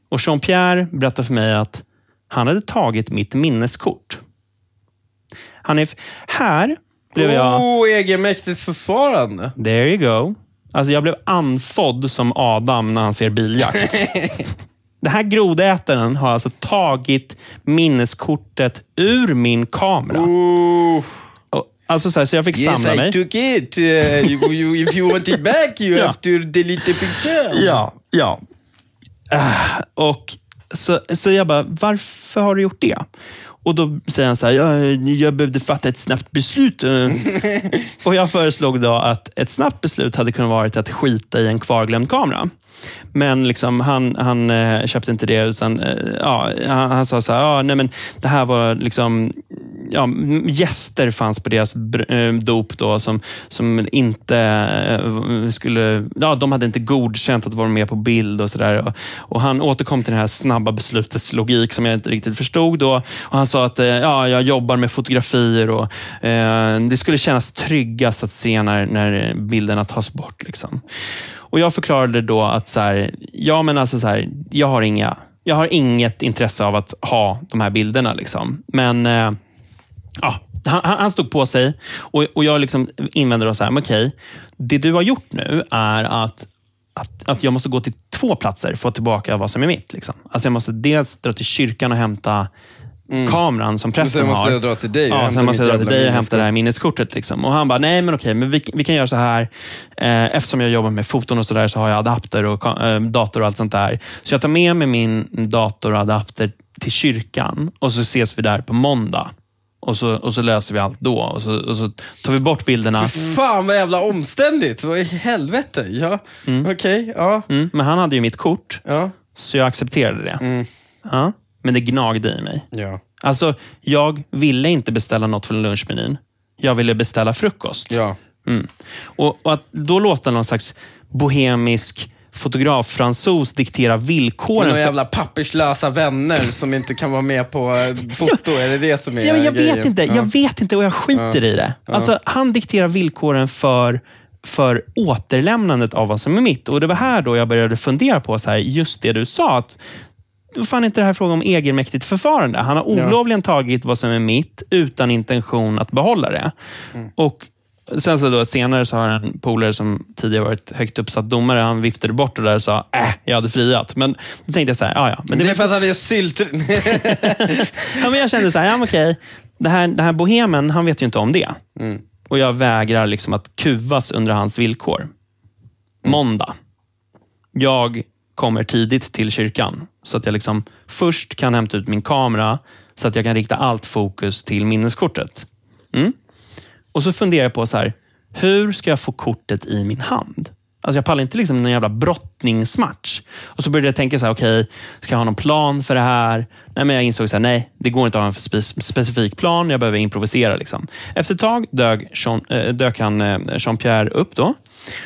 Speaker 1: Och Jean-Pierre berättade för mig att han hade tagit mitt minneskort. Han är... Här blev jag...
Speaker 2: Oh, egenmäktigt förfarande.
Speaker 1: There you go. Alltså jag blev anfodd som Adam när han ser biljakt. <laughs> Den här grodätaren har alltså tagit minneskortet ur min kamera.
Speaker 2: Oh.
Speaker 1: Och, Alltså så, här, så jag fick
Speaker 2: Yes,
Speaker 1: samla
Speaker 2: I
Speaker 1: mig.
Speaker 2: took it. Uh, you, if you want it back you <laughs>
Speaker 1: Ja.
Speaker 2: have to delete the picture.
Speaker 1: Ja, ja. Ah, och så, så jag bara, varför har du gjort det? Och då säger han så här, ja, jag behövde fatta ett snabbt beslut. eh." <laughs> och jag föreslog då att ett snabbt beslut hade kunnat vara att skita i en kvarglömd kamera. Men liksom, han, han eh, köpte inte det, utan eh, ja, han, han sa så här, ja, nej, men det här var liksom ja, gäster fanns på deras eh, dop då som, som inte eh, skulle... Ja, de hade inte godkänt att vara med på bild och sådär. Och, och han återkom till det här snabba beslutets logik som jag inte riktigt förstod då. Och han sa att eh, ja, jag jobbar med fotografier och eh, det skulle kännas tryggast att se när, när bilderna tas bort. Liksom. Och Jag förklarade då att så här, ja, men alltså så här, jag, har inga, jag har inget intresse av att ha de här bilderna. Liksom. Men eh, ja, han, han stod på sig och, och jag liksom invände då så här, men okej, det du har gjort nu är att, att, att jag måste gå till två platser för att få tillbaka vad som är mitt. Liksom. Alltså jag måste dels dra till kyrkan och hämta kameran som prästen
Speaker 2: sen måste
Speaker 1: har.
Speaker 2: jag dra till dig och
Speaker 1: ja, sen måste jag dra till dig och hämta det här minneskortet. Liksom. Och han bara, nej men okej, men vi, vi kan göra så här. Eh, eftersom jag jobbar med foton och så där så har jag adapter och eh, dator och allt sånt där. Så jag tar med mig min dator och adapter till kyrkan och så ses vi där på måndag. Och så, och så löser vi allt då. Och så, och så tar vi bort bilderna.
Speaker 2: Fan vad jävla omständigt. Vad i helvete? Ja, okej, ja.
Speaker 1: Mm, men han hade ju mitt kort,
Speaker 2: Ja.
Speaker 1: så jag accepterade det. Ja, men det gnagde i mig.
Speaker 2: Ja.
Speaker 1: Alltså, jag ville inte beställa något från lunchmenyn. Jag ville beställa frukost.
Speaker 2: Ja.
Speaker 1: Mm. Och, och att då låta någon slags bohemisk fotograf-fransos diktera villkoren.
Speaker 2: Några jävla papperslösa vänner som inte kan vara med på eh, <laughs> foto, är det det som är
Speaker 1: Ja, men jag
Speaker 2: grejen?
Speaker 1: vet inte,
Speaker 2: Ja.
Speaker 1: jag vet inte och jag skiter i det. Alltså, han dikterar villkoren för, för återlämnandet av vad som är mitt. Och Det var här då jag började fundera på så här, just det du sa. att fan inte det här fråga om egenmäktigt förfarande. Han har olovligen tagit vad som är mitt utan intention att behålla det. Och Sen så då, senare så har en polare som tidigare varit högt uppsatt domare, han viftade bort det där och sa äh, jag hade friat. Men då tänkte jag så här, ja ja. Men
Speaker 2: Det
Speaker 1: det
Speaker 2: är för att han är sylt... <laughs> <laughs>
Speaker 1: ja, men jag kände så här, ja, okej. Det här, det här bohemen, han vet ju inte om det. Och jag vägrar liksom att kuvas under hans villkor. Måndag. Jag kommer tidigt till kyrkan. Så att jag liksom först kan hämta ut min kamera så att jag kan rikta allt fokus till minneskortet. Mm. Och så funderar jag på så här, hur ska jag få kortet i min hand? Alltså jag pallar inte liksom en jävla brottningsmatch. Och så började jag tänka så här, okej, ska jag ha någon plan för det här? Nej, men jag insåg så här, nej, det går inte att ha en spe- specifik plan. Jag behöver improvisera. Liksom. Efter ett tag dök, Jean, äh, dök han, eh, Jean-Pierre upp då.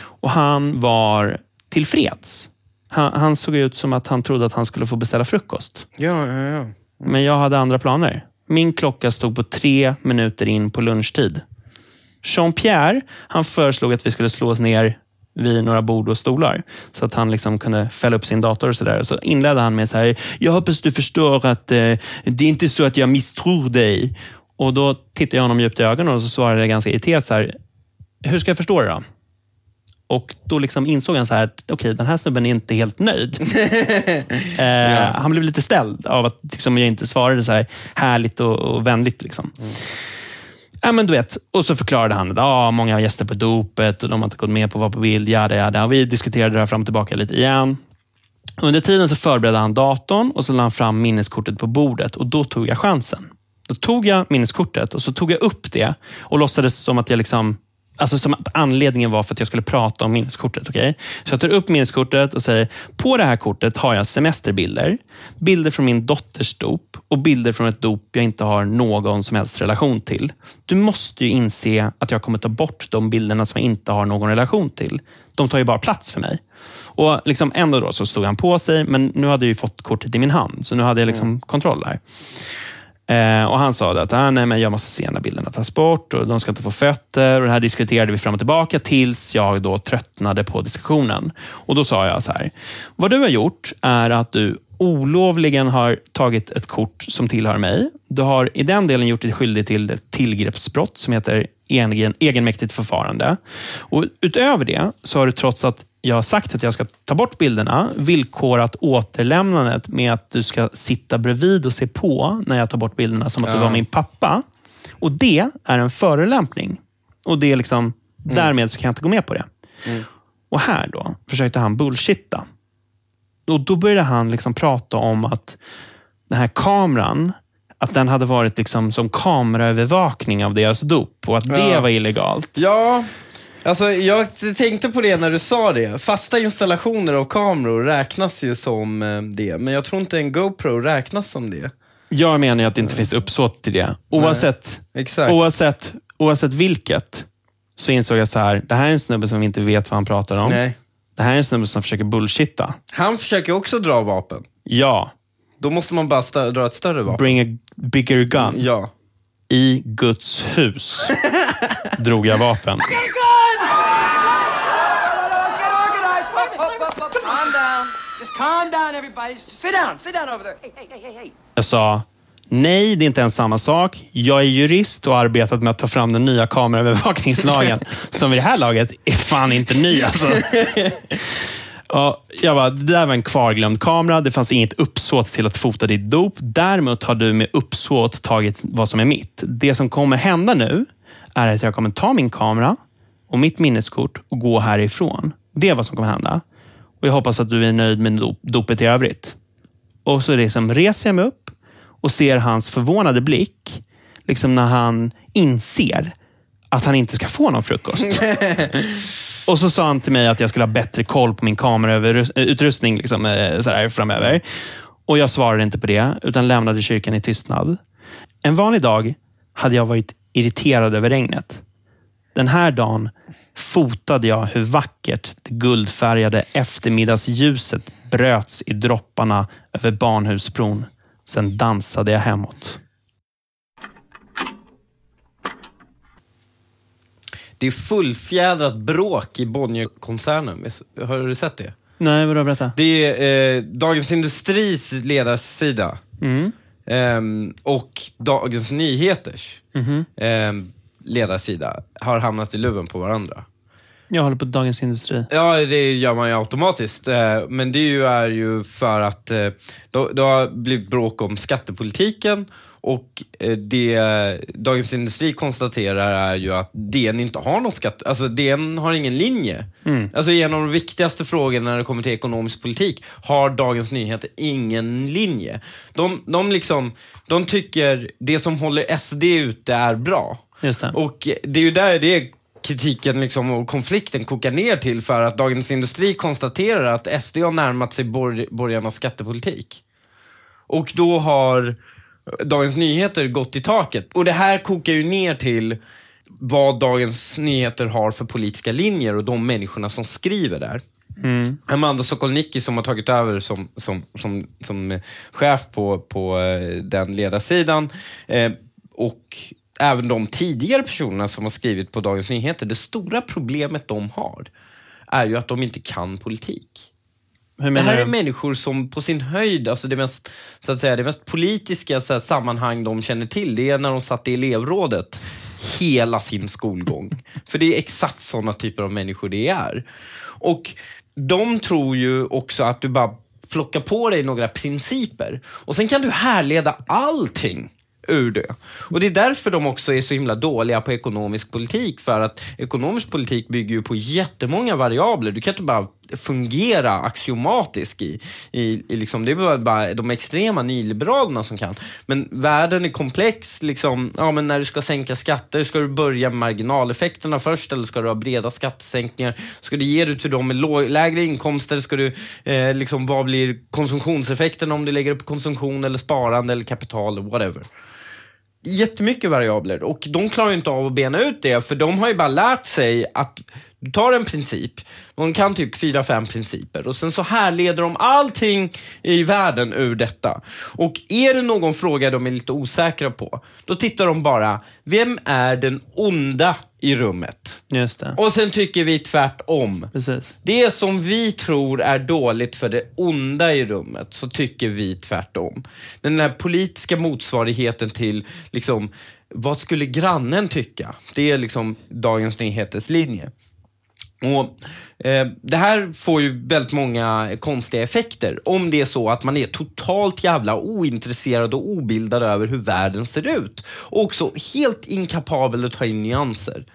Speaker 1: Och han var tillfreds. Han, han såg ut som att han trodde att han skulle få beställa frukost.
Speaker 2: ja, ja, ja.
Speaker 1: Men jag hade andra planer. Min klocka stod på tre minuter in på lunchtid. Jean-Pierre han föreslog att vi skulle slå oss ner vid några bord och stolar. Så att han liksom kunde fälla upp sin dator och sådär. Så inledde han med så här, jag hoppas du förstår att eh, det är inte så att jag misstror dig. Och då tittade jag honom djupt i ögonen och så svarade jag ganska irriterat så här, hur ska jag förstå det då? Och då liksom insåg han så här, att okej, den här snubben är inte helt nöjd. <laughs> eh, Han blev lite ställd av att liksom, jag inte svarade så här härligt och, och vänligt. Liksom. Ja, men du vet, och så förklarade han att ah, många gäster på dopet och de har inte gått med på att vara på bild. Jada, jada. Vi diskuterade det här fram och tillbaka lite igen. Under tiden så förberedde han datorn och så lade han fram minneskortet på bordet och då tog jag chansen. Då tog jag minneskortet och så tog jag upp det och låtsades som att jag liksom Alltså som att anledningen var för att jag skulle prata om minneskortet. Okay? Så jag tar upp minneskortet och säger, på det här kortet har jag semesterbilder, bilder från min dotters dop och bilder från ett dop jag inte har någon som helst relation till. Du måste ju inse att jag kommer ta bort de bilderna som jag inte har någon relation till. De tar ju bara plats för mig. Och liksom ändå då så stod han på sig, men nu hade jag ju fått kortet i min hand, så nu hade jag liksom kontroll där. Eh, och Han sa att ah, nej, men jag måste se när bilderna tas bort och de ska inte få fötter. Och Det här diskuterade vi fram och tillbaka tills jag då tröttnade på diskussionen. Och Då sa jag så här. Vad du har gjort är att du olovligen har tagit ett kort som tillhör mig. Du har i den delen gjort dig skyldig till ett tillgreppsbrott som heter egen, egenmäktigt förfarande. Och Utöver det så har du trots att jag har sagt att jag ska ta bort bilderna, villkorat återlämnandet med att du ska sitta bredvid och se på när jag tar bort bilderna som att du var min pappa. Och Det är en förolämpning. Och det är liksom, Därmed så kan jag inte gå med på det. Och här då försökte han bullshitta. Och Då började han liksom prata om att den här kameran att den hade varit liksom som kameraövervakning av deras dop och att det
Speaker 2: Ja.
Speaker 1: var illegalt.
Speaker 2: Ja, alltså jag tänkte på det när du sa det. Fasta installationer av kameror räknas ju som eh, det, men jag tror inte en GoPro räknas som det.
Speaker 1: Jag menar ju att det inte finns uppsåt till det. Oavsett,
Speaker 2: Exakt.
Speaker 1: oavsett, oavsett vilket, så insåg jag så här, det här är en snubbe som vi inte vet vad han pratar om.
Speaker 2: Nej.
Speaker 1: Det här är en snubbe som försöker bullshitta.
Speaker 2: Han försöker också dra vapen.
Speaker 1: Ja,
Speaker 2: Då måste man bara stö- dra ett större vapen.
Speaker 1: bring a bigger gun.
Speaker 2: Ja.
Speaker 1: I Guds hus <laughs> drog jag vapen.
Speaker 5: Let's get organized. Up, up, up, up. Calm down. Just calm down, everybody. Sit down. Sit down over there. Hey, hey, hey, hey.
Speaker 1: Jag sa, nej, det är inte ens samma sak. Jag är jurist och har arbetat med att ta fram den nya kameraövervakningslagen, <laughs> som vid det här laget är fan inte ny. Alltså. Ja, jag bara, det där var en kvarglömd kamera. Det fanns inget uppsåt till att fota ditt dop. Däremot har du med uppsåt tagit vad som är mitt. Det som kommer hända nu är att jag kommer ta min kamera och mitt minneskort och gå härifrån. Det är vad som kommer hända. Och Jag hoppas att du är nöjd med dop- dopet i övrigt. Och så liksom reser jag mig upp och ser hans förvånade blick liksom när han inser att han inte ska få någon frukost. <laughs> och så sa han till mig att jag skulle ha bättre koll på min kamerautrustning liksom, eh, sådär, framöver. Och Jag svarade inte på det, utan lämnade kyrkan i tystnad. En vanlig dag hade jag varit irriterad över regnet. Den här dagen fotade jag hur vackert det guldfärgade eftermiddagsljuset bröts i dropparna över Barnhusbron. Sen dansade jag hemåt.
Speaker 2: Det är fullfjädrat bråk i Bonnierkoncernen. Har du sett det?
Speaker 1: Nej, vadå? Berätta.
Speaker 2: Det är eh, Dagens Industris ledarsida
Speaker 1: Mm.
Speaker 2: ehm, och Dagens Nyheters
Speaker 1: Mhm.
Speaker 2: ehm, ledarsida har hamnat i luven på varandra.
Speaker 1: Jag håller på Dagens Industri.
Speaker 2: Ja, det gör man ju automatiskt. eh, Men det är ju, för att eh, det har blivit bråk om skattepolitiken och eh, det Dagens Industri konstaterar är ju att DN inte har någon skatt, alltså DN har ingen linje. Alltså en av de viktigaste frågorna när det kommer till ekonomisk politik har Dagens Nyheter ingen linje. De, de, liksom, de tycker det som håller SD ute är bra.
Speaker 1: Just det.
Speaker 2: Och det är ju där det kritiken liksom och konflikten kokar ner till för att Dagens Industri konstaterar att SD har närmat sig bor- borgarnas skattepolitik. Och då har Dagens Nyheter gått i taket. Och det här kokar ju ner till vad Dagens Nyheter har för politiska linjer och de människorna som skriver där. Amanda Sokolnicki som har tagit över som, som, som, som chef på, på eh, den ledarsidan eh, och även de tidigare personerna som har skrivit på Dagens Nyheter. Det stora problemet de har är ju att de inte kan politik. Det här är
Speaker 1: du?
Speaker 2: människor som på sin höjd, alltså det mest, så att säga, det mest politiska så här, sammanhang de känner till, det är när de satt i elevrådet hela sin skolgång. <laughs> För det är exakt sådana typer av människor det är. Och de tror ju också att du bara plockar på dig några principer och sen kan du härleda allting ur det. Och det är därför de också är så himla dåliga på ekonomisk politik. För att ekonomisk politik bygger ju på jättemånga variabler. Du kan inte bara fungera axiomatiskt i, i, i liksom, det är bara, bara de extrema nyliberalerna som kan. Men världen är komplex. Liksom, ja, men när du ska sänka skatter, ska du börja med marginaleffekterna först eller ska du ha breda skattesänkningar? Ska du ge det till dem med lägre inkomster? Ska du, eh, liksom, vad blir konsumtionseffekten om du lägger upp konsumtion eller sparande eller kapital whatever? jättemycket variabler och de klarar ju inte av att bena ut det för de har ju bara lärt sig att du tar en princip, de kan typ fyra, fem principer och sen så härleder de allting i världen ur detta. Och är det någon fråga de är lite osäkra på, då tittar de bara, vem är den onda i rummet?
Speaker 1: Just det.
Speaker 2: Och sen tycker vi tvärtom.
Speaker 1: Precis.
Speaker 2: Det som vi tror är dåligt för det onda i rummet, så tycker vi tvärtom. Den här politiska motsvarigheten till, liksom, vad skulle grannen tycka? Det är liksom Dagens Nyheters linje. Och, eh, det här får ju väldigt många konstiga effekter om det är så att man är totalt jävla ointresserad och obildad över hur världen ser ut. Och också helt inkapabel att ta in nyanser.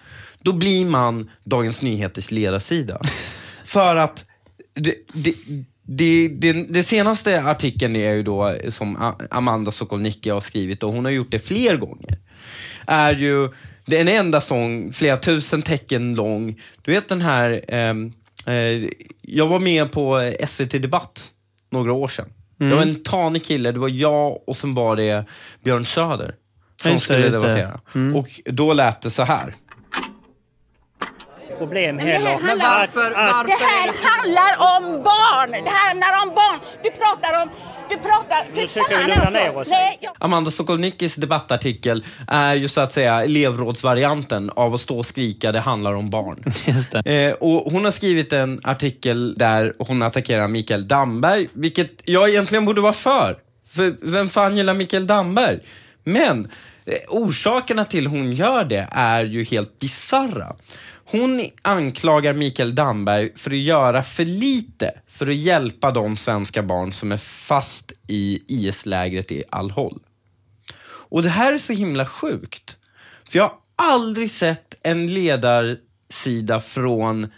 Speaker 2: Då blir man Dagens Nyheters ledarsida. <laughs> För att det, det, det, det, det senaste artikeln är ju då som Amanda Sokolnicki har skrivit och hon har gjort det fler gånger. Är ju det är en enda sång, flera tusen tecken lång. Du vet den här, ehm, eh, jag var med på SVT Debatt några år sedan. Jag var en tanig kille, det var jag och sen var det Björn Söder som
Speaker 1: Just
Speaker 2: skulle
Speaker 1: just
Speaker 2: debattera. Och då lät det så här.
Speaker 6: problem
Speaker 7: Men det
Speaker 6: heller.
Speaker 7: här handlar,
Speaker 6: Att- att-
Speaker 7: det här handlar om barn! Det här handlar om barn! Du pratar om... Du pratar... För
Speaker 6: vi
Speaker 7: fan
Speaker 6: lugna
Speaker 7: alltså!
Speaker 6: ner oss.
Speaker 7: Nej, jag,
Speaker 2: Amanda Sokolnickis debattartikel är ju så att säga elevrådsvarianten av att stå och skrika det handlar om barn. <laughs>
Speaker 1: Just det.
Speaker 2: Eh, och hon har skrivit en artikel där hon attackerar Mikael Damberg, vilket jag egentligen borde vara för. För vem fan gillar Mikael Damberg? Men eh, orsakerna till hon gör det är ju helt bizarra. Hon anklagar Mikael Damberg för att göra för lite för att hjälpa de svenska barn som är fast i IS-lägret i Al-Hol. Och det här är så himla sjukt. För jag har aldrig sett en ledarsida från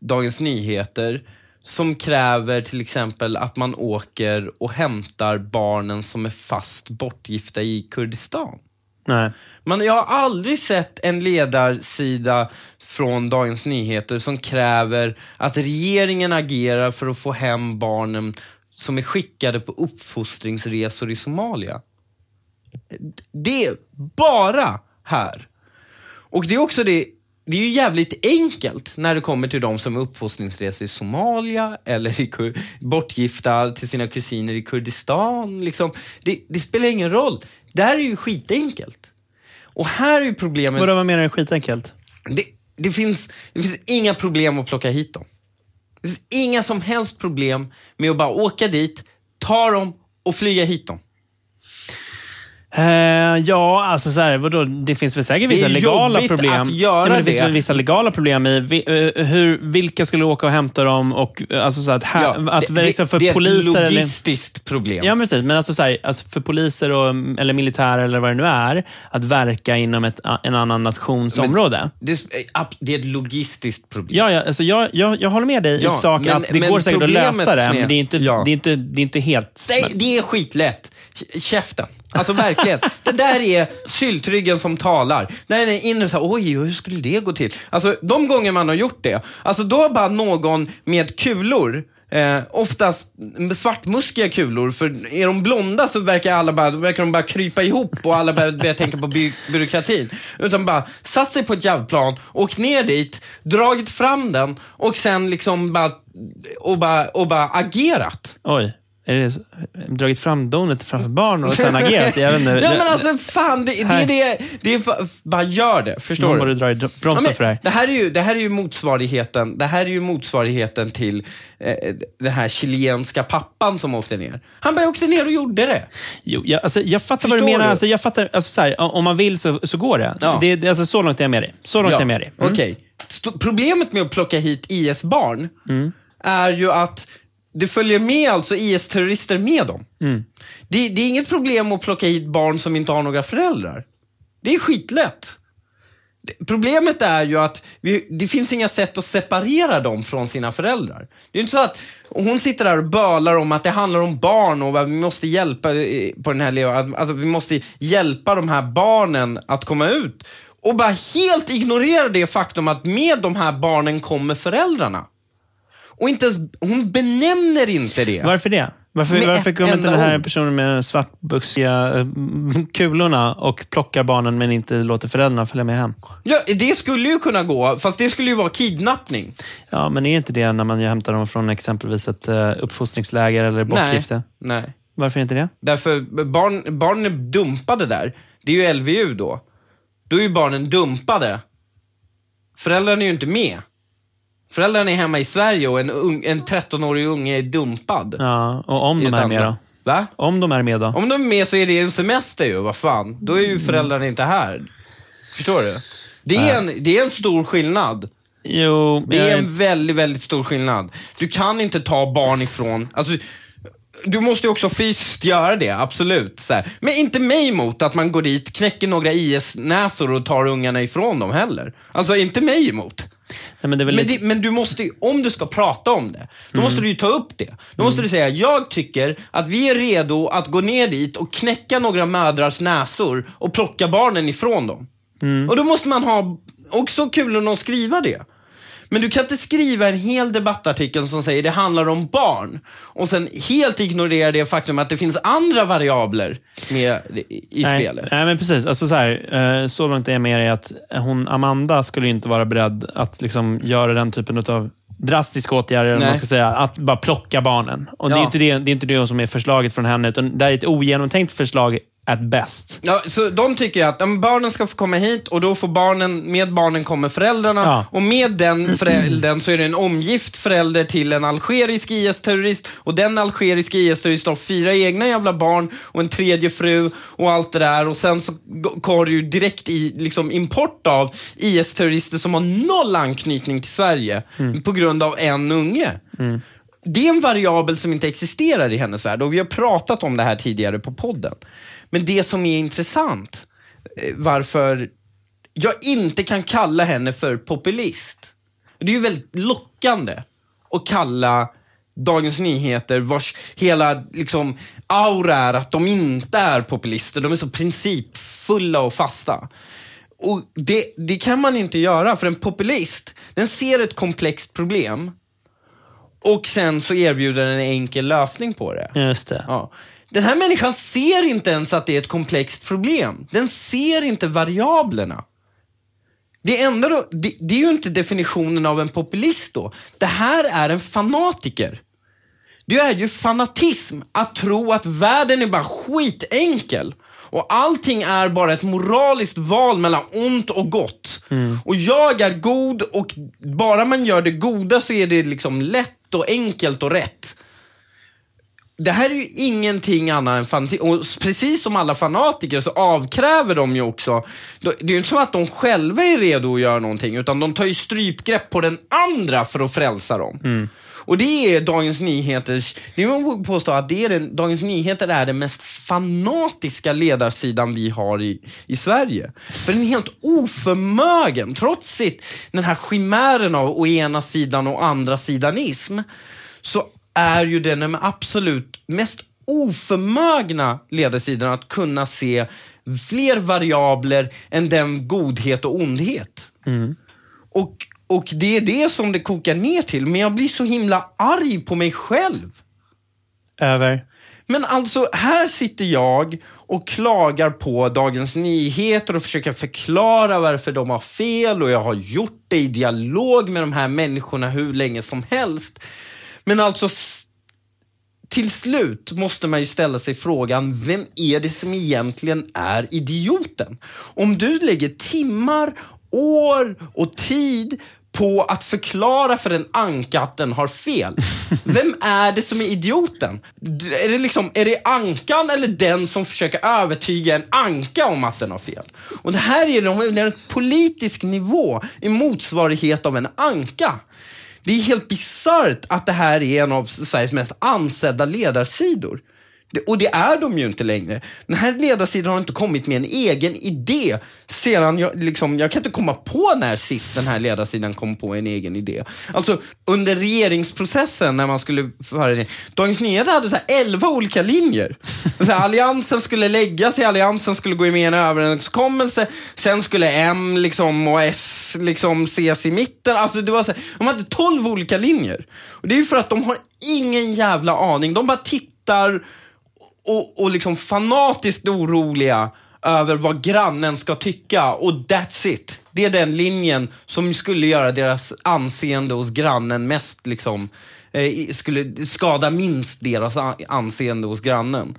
Speaker 2: Dagens Nyheter som kräver till exempel att man åker och hämtar barnen som är fast bortgifta i Kurdistan.
Speaker 1: Nej.
Speaker 2: Men jag har aldrig sett en ledarsida från Dagens Nyheter som kräver att regeringen agerar för att få hem barnen som är skickade på uppfostringsresor i Somalia. Det är bara här. Och det är också det, det är ju jävligt enkelt när det kommer till de som är uppfostringsresor i Somalia eller i Kur- bortgifta till sina kusiner i Kurdistan. Liksom. Det, det spelar ingen roll. Det här är ju skitenkelt. Och här är ju problemet...
Speaker 1: Vadå, vad menar du skitenkelt?
Speaker 2: Det, det, finns, det finns inga problem att plocka hit dem. Det finns inga som helst problem med att bara åka dit, ta dem och flyga hit dem.
Speaker 1: Eh, ja, alltså så här, vadå? det finns väl säkert
Speaker 2: Det är
Speaker 1: vissa legala problem.
Speaker 2: att göra
Speaker 1: ja, men det, finns
Speaker 2: det.
Speaker 1: väl vissa legala problem i vi, eh, hur, vilka skulle åka och hämta dem och eh, alltså så att, här, att
Speaker 2: det,
Speaker 1: liksom för
Speaker 2: det är
Speaker 1: poliser
Speaker 2: ett
Speaker 1: eller
Speaker 2: logistiskt problem.
Speaker 1: Ja, precis. Men alltså, så här, alltså för poliser och, eller militärer eller vad det nu är, att verka inom ett, en annan nations
Speaker 2: Men-
Speaker 1: område.
Speaker 2: Det, är- det är ett logistiskt problem.
Speaker 1: Ja, ja alltså jag, jag, jag håller med dig
Speaker 2: Ja,
Speaker 1: i sak
Speaker 2: men-
Speaker 1: att det går säkert att lösa det, men det är inte,
Speaker 2: Ja.
Speaker 1: det är inte, det är inte helt...
Speaker 2: Nej, det är skitlätt. Käften. Alltså verkligen. det där är syltryggen som talar. Där är inre inne så här, oj, hur skulle det gå till? Alltså de gånger man har gjort det, alltså då har bara någon med kulor Eh, oftast svartmuskiga kulor, för är de blonda så verkar, alla bara, då verkar de bara krypa ihop och alla börjar, börjar tänka på by byråkratin. Utan bara satt sig på ett jävplan, åkt ner dit, dragit fram den och sen liksom bara, och bara, och bara agerat.
Speaker 1: Oj. Är det, dragit fram donut framför barn och sen agerat? Jag vet inte. <laughs>
Speaker 2: Ja men alltså fan, det, det är det, det är, bara gör det. Förstår
Speaker 1: Någon
Speaker 2: du?
Speaker 1: borde dra i
Speaker 2: Ja,
Speaker 1: bromsen
Speaker 2: men
Speaker 1: för det här.
Speaker 2: det här är ju, det här är ju motsvarigheten, det här är ju motsvarigheten till eh, den här chilenska pappan som åkte ner. Han bara åkte ner och gjorde det.
Speaker 1: Jo, jag, alltså, jag fattar vad du
Speaker 2: Förstår
Speaker 1: menar.
Speaker 2: du?
Speaker 1: Alltså, jag fattar, alltså, så här, om man vill så, så går det.
Speaker 2: Ja.
Speaker 1: det, alltså, så långt är jag med dig. Så långt är jag med dig. Mm.
Speaker 2: Sto- Problemet med att plocka hit IS-barn
Speaker 1: Mm.
Speaker 2: är ju att det följer med alltså IS-terrorister med dem.
Speaker 1: Mm.
Speaker 2: Det, det är inget problem att plocka hit barn som inte har några föräldrar. Det är skitlätt. Problemet är ju att vi, det finns inga sätt att separera dem från sina föräldrar. Det är inte så att hon sitter där och bölar om att det handlar om barn och vi måste hjälpa eh, på den här att, att vi måste hjälpa de här barnen att komma ut. Och bara helt ignorera det faktum att med de här barnen kommer föräldrarna. Och inte ens, hon benämner inte det.
Speaker 1: Varför det? Varför,
Speaker 2: Med
Speaker 1: varför kommer inte den här personen med de svartbuxiga eh, kulorna och plockar barnen men inte låter föräldrarna följa med hem?
Speaker 2: Ja, det skulle ju kunna gå, fast det skulle ju vara kidnappning.
Speaker 1: Ja, men är inte det när man hämtar dem från exempelvis ett uh, uppfostringsläger eller bortgifte?
Speaker 2: Nej. Nej.
Speaker 1: Varför inte det?
Speaker 2: Därför barn, barnen är dumpade där. Det är ju LVU då. Då är ju barnen dumpade. Föräldrarna är ju inte med. Föräldrarna är hemma i Sverige och en, en 13-årig unge är dumpad.
Speaker 1: Ja, och om de är med då?
Speaker 2: Va?
Speaker 1: Om de är med då?
Speaker 2: Om de är med så är det en semester ju, vad fan. Då är ju föräldrarna inte här. Förstår du? Det är, en, det är en stor skillnad.
Speaker 1: Jo,
Speaker 2: Det är en väldigt, väldigt stor skillnad. Du kan inte ta barn ifrån... Alltså, du måste ju också fysiskt göra det, absolut. Så här. Men inte mig emot att man går dit, knäcker några IS-näsor och tar ungarna ifrån dem heller. Alltså, inte mig emot.
Speaker 1: Nej, men
Speaker 2: Men,
Speaker 1: lite-
Speaker 2: det, men du måste ju, om du ska prata om det, då måste du ju ta upp det. Då måste du säga, jag tycker att vi är redo att gå ner dit och knäcka några mödrars näsor och plocka barnen ifrån dem. Och då måste man ha också kul att skriva det. Men du kan inte skriva en hel debattartikel som säger det handlar om barn och sen helt ignorera det faktum att det finns andra variabler med i
Speaker 1: Nej,
Speaker 2: spelet.
Speaker 1: nej, men precis. Alltså så, här, eh, så långt är jag med dig att hon, Amanda skulle inte vara beredd att liksom göra den typen av drastiska åtgärder, man ska säga, att bara plocka barnen. Och det, är
Speaker 2: Ja.
Speaker 1: inte det, det är inte det som är förslaget från henne, utan det är ett ogenomtänkt förslag at best.
Speaker 2: Ja, så de tycker att ja, barnen ska få komma hit och då får barnen, med barnen kommer föräldrarna
Speaker 1: Ja.
Speaker 2: och med den föräldern så är det en omgift förälder till en algerisk IS-terrorist och den algeriska IS-terroristen har fyra egna jävla barn och en tredje fru och allt det där och sen så g- har du ju direkt i liksom, import av IS-terrorister som har noll anknytning till Sverige på grund av en unge. Det är en variabel som inte existerar i hennes värld och vi har pratat om det här tidigare på podden. Men det som är intressant, eh, varför jag inte kan kalla henne för populist. Det är ju väldigt lockande att kalla Dagens Nyheter, vars hela liksom, aura är att de inte är populister. De är så principfulla och fasta. Och det, det kan man inte göra, för en populist, den ser ett komplext problem och sen så erbjuder den en enkel lösning på det.
Speaker 1: Just det.
Speaker 2: Ja. Den här människan ser inte ens att det är ett komplext problem. Den ser inte variablerna. Det, enda då, det, det är ju inte definitionen av en populist då. Det här är en fanatiker. Det är ju fanatism att tro att världen är bara skitenkel. Och allting är bara ett moraliskt val mellan ont och gott. Och jag är god och bara man gör det goda så är det liksom lätt och enkelt och rätt. Det här är ju ingenting annat än fanati. Och precis som alla fanatiker så avkräver de ju också, det är ju inte så att de själva är redo att göra någonting, utan de tar ju strypgrepp på den andra för att frälsa dem. Och det är Dagens Nyheters, det vill påstå att det är den, Dagens Nyheter är den mest fanatiska ledarsidan vi har i, i Sverige. För den är helt oförmögen, trots sitt, den här chimären av å ena sidan och andra sidanism, så är ju den absolut mest oförmögna ledarsidan att kunna se fler variabler än den godhet och ondhet. Och, och det är det som det kokar ner till, men jag blir så himla arg på mig själv.
Speaker 1: Över.
Speaker 2: Men alltså, här sitter jag och klagar på Dagens Nyheter och försöker förklara varför de har fel och jag har gjort det i dialog med de här människorna hur länge som helst. Men alltså, till slut måste man ju ställa sig frågan, vem är det som egentligen är idioten? Om du lägger timmar, år och tid på att förklara för en anka att den har fel. <laughs> Vem är det som är idioten? Är det, liksom, är det ankan eller den som försöker övertyga en anka om att den har fel? Och det här är en politisk nivå i motsvarighet av en anka. Det är helt bisarrt att det här är en av Sveriges mest ansedda ledarsidor. Och det är de ju inte längre. Den här ledarsidan har inte kommit med en egen idé sedan jag, liksom, jag kan inte komma på när sist den här ledarsidan kom på en egen idé. Alltså under regeringsprocessen när man skulle föra det. Dagens Nyheter hade så här 11 olika linjer. Så här, alliansen skulle lägga sig, alliansen skulle gå med i en överenskommelse, sen skulle M liksom, och S liksom, ses i mitten. Alltså, det var så här, de hade 12 olika linjer. Och Det är ju för att de har ingen jävla aning. De bara tittar och, och liksom fanatiskt oroliga över vad grannen ska tycka och that's it. Det är den linjen som skulle göra deras anseende hos grannen mest liksom, eh, skulle skada minst deras anseende hos grannen.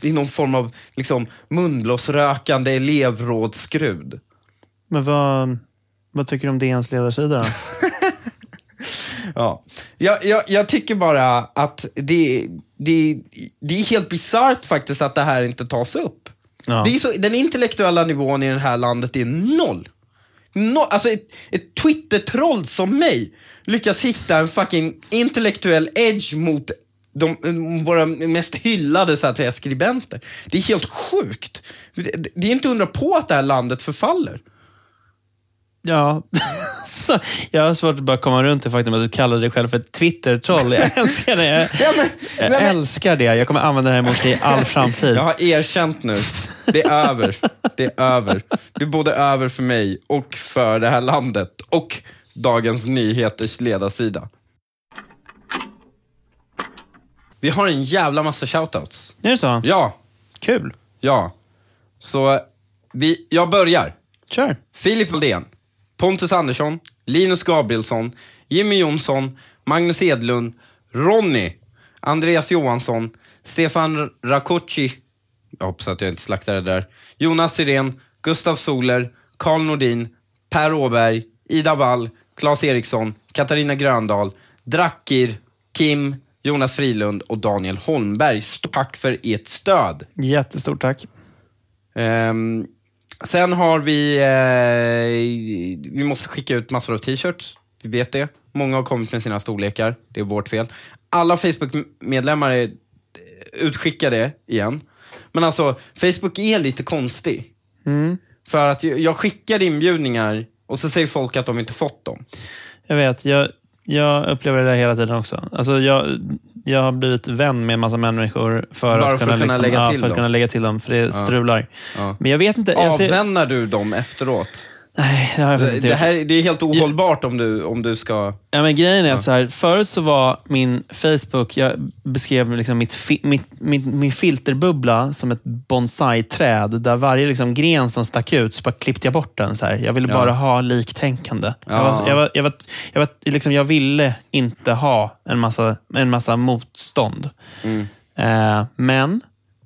Speaker 2: Det är någon form av liksom, munblåsrökande elevrådsskrud.
Speaker 1: Men vad, vad tycker du om DNs ledarsida då? <laughs>
Speaker 2: Ja. Jag, jag, jag tycker bara att det, det, det är helt bisarrt faktiskt att det här inte tas upp.
Speaker 1: Ja.
Speaker 2: Det är så, den intellektuella nivån i det här landet är noll. No, alltså ett, ett Twitter-troll som mig lyckas hitta en fucking intellektuell edge mot de, våra mest hyllade så att säga, skribenter. Det är helt sjukt. Det, det är inte undra på att det här landet förfaller.
Speaker 1: Ja, <laughs> så, jag har svårt att bara komma runt det faktum att du kallar dig själv för Twitter-troll. Jag älskar det. Jag, <laughs>
Speaker 2: Ja, men,
Speaker 1: jag
Speaker 2: men-
Speaker 1: älskar det. Jag kommer använda det här mot dig i all framtid.
Speaker 2: Jag har erkänt nu. Det är över. Det är över. Det är både över för mig och för det här landet. Och Dagens Nyheters ledarsida. Vi har en jävla massa shoutouts.
Speaker 1: Är det så?
Speaker 2: Ja,
Speaker 1: Kul.
Speaker 2: ja. Så vi, jag börjar.
Speaker 1: Kör.
Speaker 2: Filip Aldén, Pontus Andersson, Linus Gabrielsson, Jimmy Jonsson, Magnus Edlund, Ronny, Andreas Johansson, Stefan Rakoczy, jag hoppas att jag inte slaktar det där, Jonas Sirén, Gustav Soler, Karl Nordin, Per Åberg, Ida Wall, Claes Eriksson, Katarina Gröndal, Drakir, Kim, Jonas Frilund och Daniel Holmberg. Stort tack för ert stöd.
Speaker 1: Jättestort tack.
Speaker 2: Ehm, sen har vi, eh, vi måste skicka ut massor av t-shirts. Vi vet det. Många har kommit med sina storlekar. Det är vårt fel. Alla Facebook-medlemmar är utskickade igen. Men alltså, Facebook är lite konstig. För att jag- jag skickar inbjudningar och så säger folk att de inte fått dem.
Speaker 1: Jag vet, jag, jag upplever det hela tiden också. Alltså jag, jag har blivit vän med en massa människor för,
Speaker 2: Bara
Speaker 1: att,
Speaker 2: för
Speaker 1: kunna,
Speaker 2: att kunna
Speaker 1: liksom,
Speaker 2: lägga
Speaker 1: ja,
Speaker 2: till
Speaker 1: för att
Speaker 2: dem.
Speaker 1: kunna lägga till dem, för det strular.
Speaker 2: Ja.
Speaker 1: Men jag vet inte. Jag ser,
Speaker 2: Avvännar du dem efteråt?
Speaker 1: Nej, det har jag faktiskt inte
Speaker 2: Det,
Speaker 1: gjort.
Speaker 2: här, det är helt ohållbart om du, om du ska...
Speaker 1: Ja, men grejen är att så här, förut så var min Facebook, jag beskrev liksom mitt, fi, mitt, min, min filterbubbla som ett bonsai-träd där varje liksom gren som stack ut så bara klippte jag bort den. Så här. Jag ville
Speaker 2: Ja.
Speaker 1: bara ha liktänkande. Jag,
Speaker 2: Ja.
Speaker 1: var, jag, var, jag, var, jag, var, liksom, jag ville inte ha en massa, en massa motstånd.
Speaker 2: Mm.
Speaker 1: Eh, men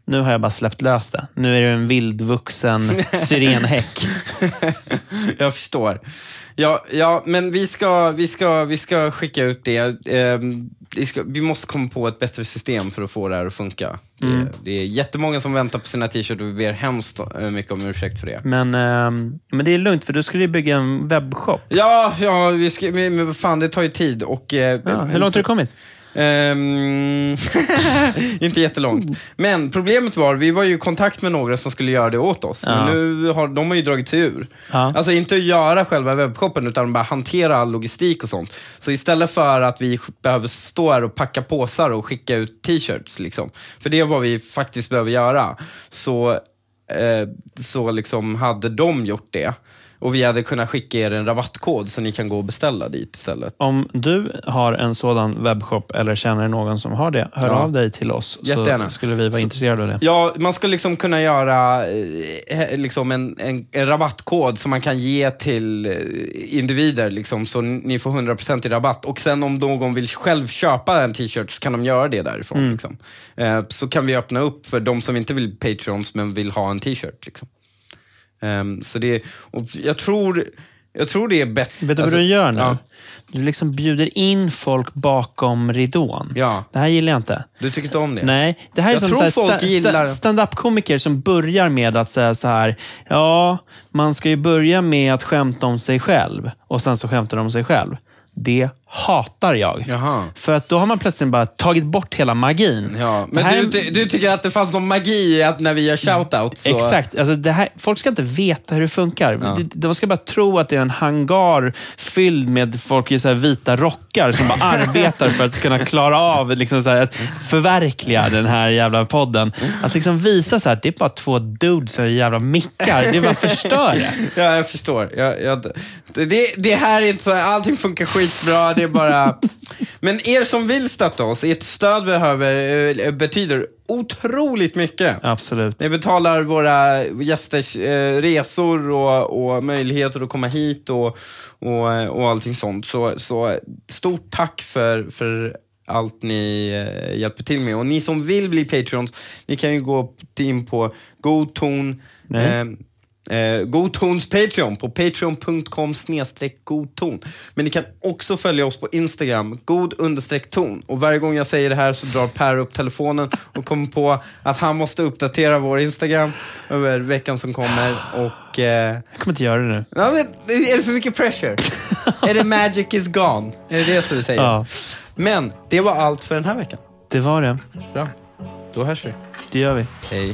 Speaker 1: nu har jag bara släppt lös det. Nu är det en vildvuxen <laughs> syrenhäck.
Speaker 2: Jag förstår. Ja, ja men vi ska, vi, ska, vi ska skicka ut det. Ehm, vi, ska, vi måste komma på ett bättre system för att få det här att funka. Det, det är jättemånga som väntar på sina t-shirts och vi ber hemskt eh, mycket om ursäkt för det.
Speaker 1: Men, ehm, men det är lugnt, för du skulle ju bygga en webbshop.
Speaker 2: Ja, ja vi ska, men, men vad fan, det tar ju tid. Och, eh,
Speaker 1: Ja, hur långt har du kommit?
Speaker 2: Ehm, <laughs> inte jättelångt. Men problemet var, vi var ju i kontakt med några som skulle göra det åt oss.
Speaker 1: Ja.
Speaker 2: Men nu har de har ju dragit sig ur.
Speaker 1: Ja.
Speaker 2: Alltså inte att göra själva webbshoppen, utan bara hantera all logistik och sånt. Så istället för att vi behöver stå här och packa påsar och skicka ut t-shirts, liksom, för det är vad vi faktiskt behöver göra, så, eh, så liksom hade de gjort det. Och vi hade kunnat skicka er en rabattkod så ni kan gå och beställa dit istället.
Speaker 1: Om du har en sådan webbshop eller känner någon som har det, hör
Speaker 2: Ja.
Speaker 1: av dig till oss
Speaker 2: Jättegärna.
Speaker 1: så skulle vi vara intresserade av det.
Speaker 2: Ja, man ska liksom kunna göra eh, liksom en, en, en rabattkod som man kan ge till eh, individer, liksom, så ni får 100% i rabatt. Och sen om någon vill själv köpa en t-shirt så kan de göra det därifrån. Liksom. Eh, så kan vi öppna upp för de som inte vill Patreons men vill ha en t-shirt. Liksom. Ehm, så det, och jag, tror, jag tror det är bättre.
Speaker 1: Vet du
Speaker 2: alltså-
Speaker 1: vad du gör nu?
Speaker 2: Ja,
Speaker 1: Du liksom bjuder in folk bakom ridån.
Speaker 2: Ja.
Speaker 1: Det här gillar jag inte.
Speaker 2: du tycker inte om det?
Speaker 1: Nej, det här är
Speaker 2: Jag
Speaker 1: som
Speaker 2: tror folk
Speaker 1: sta-
Speaker 2: gillar-
Speaker 1: sta- stand-up-komiker som börjar med att säga så här, ja, man ska ju börja med att skämta om sig själv och sen så skämtar de om sig själv. Det hatar jag.
Speaker 2: Jaha.
Speaker 1: För att då har man plötsligt bara tagit bort hela magin.
Speaker 2: Ja, men
Speaker 1: här
Speaker 2: du, du tycker att det fanns någon magi i att när vi gör shoutouts så...
Speaker 1: Exakt. Alltså det här, folk ska inte veta hur det funkar. De, de ska bara tro att det är en hangar fylld med folk i så vita rockar som bara <laughs> arbetar för att kunna klara av liksom så här, att förverkliga den här jävla podden. Att liksom visa så här, det är bara två dudes är jävla mickar. Det är bara förstör det. <laughs>
Speaker 2: Ja, jag förstår. Jag, jag, det, det här är inte så, allting funkar skitbra, det är bara... Men er som vill stötta oss, ert stöd behöver, eh, betyder otroligt mycket.
Speaker 1: Absolut.
Speaker 2: Ni betalar våra gästers eh, resor och, och möjligheter att komma hit och, och, och allting sånt. Så, så stort tack för, för allt ni eh, hjälper till med. Och ni som vill bli Patreons, ni kan ju gå in på godton eh, Eh, Godtons Patreon på patreon.com snedstreck godton. Men ni kan också följa oss på Instagram, god understreck ton. Och varje gång jag säger det här så drar Per upp telefonen och kommer på att han måste uppdatera vår Instagram över veckan som kommer. Och... Eh,
Speaker 1: Jag kommer inte göra det nu.
Speaker 2: ja, men, är det för mycket pressure? <laughs> är det magic is gone? Är det det som du säger?
Speaker 1: Ja.
Speaker 2: Men det var allt för den här veckan.
Speaker 1: Det var det.
Speaker 2: Bra. Då hörs vi.
Speaker 1: Det gör vi.
Speaker 2: Hej.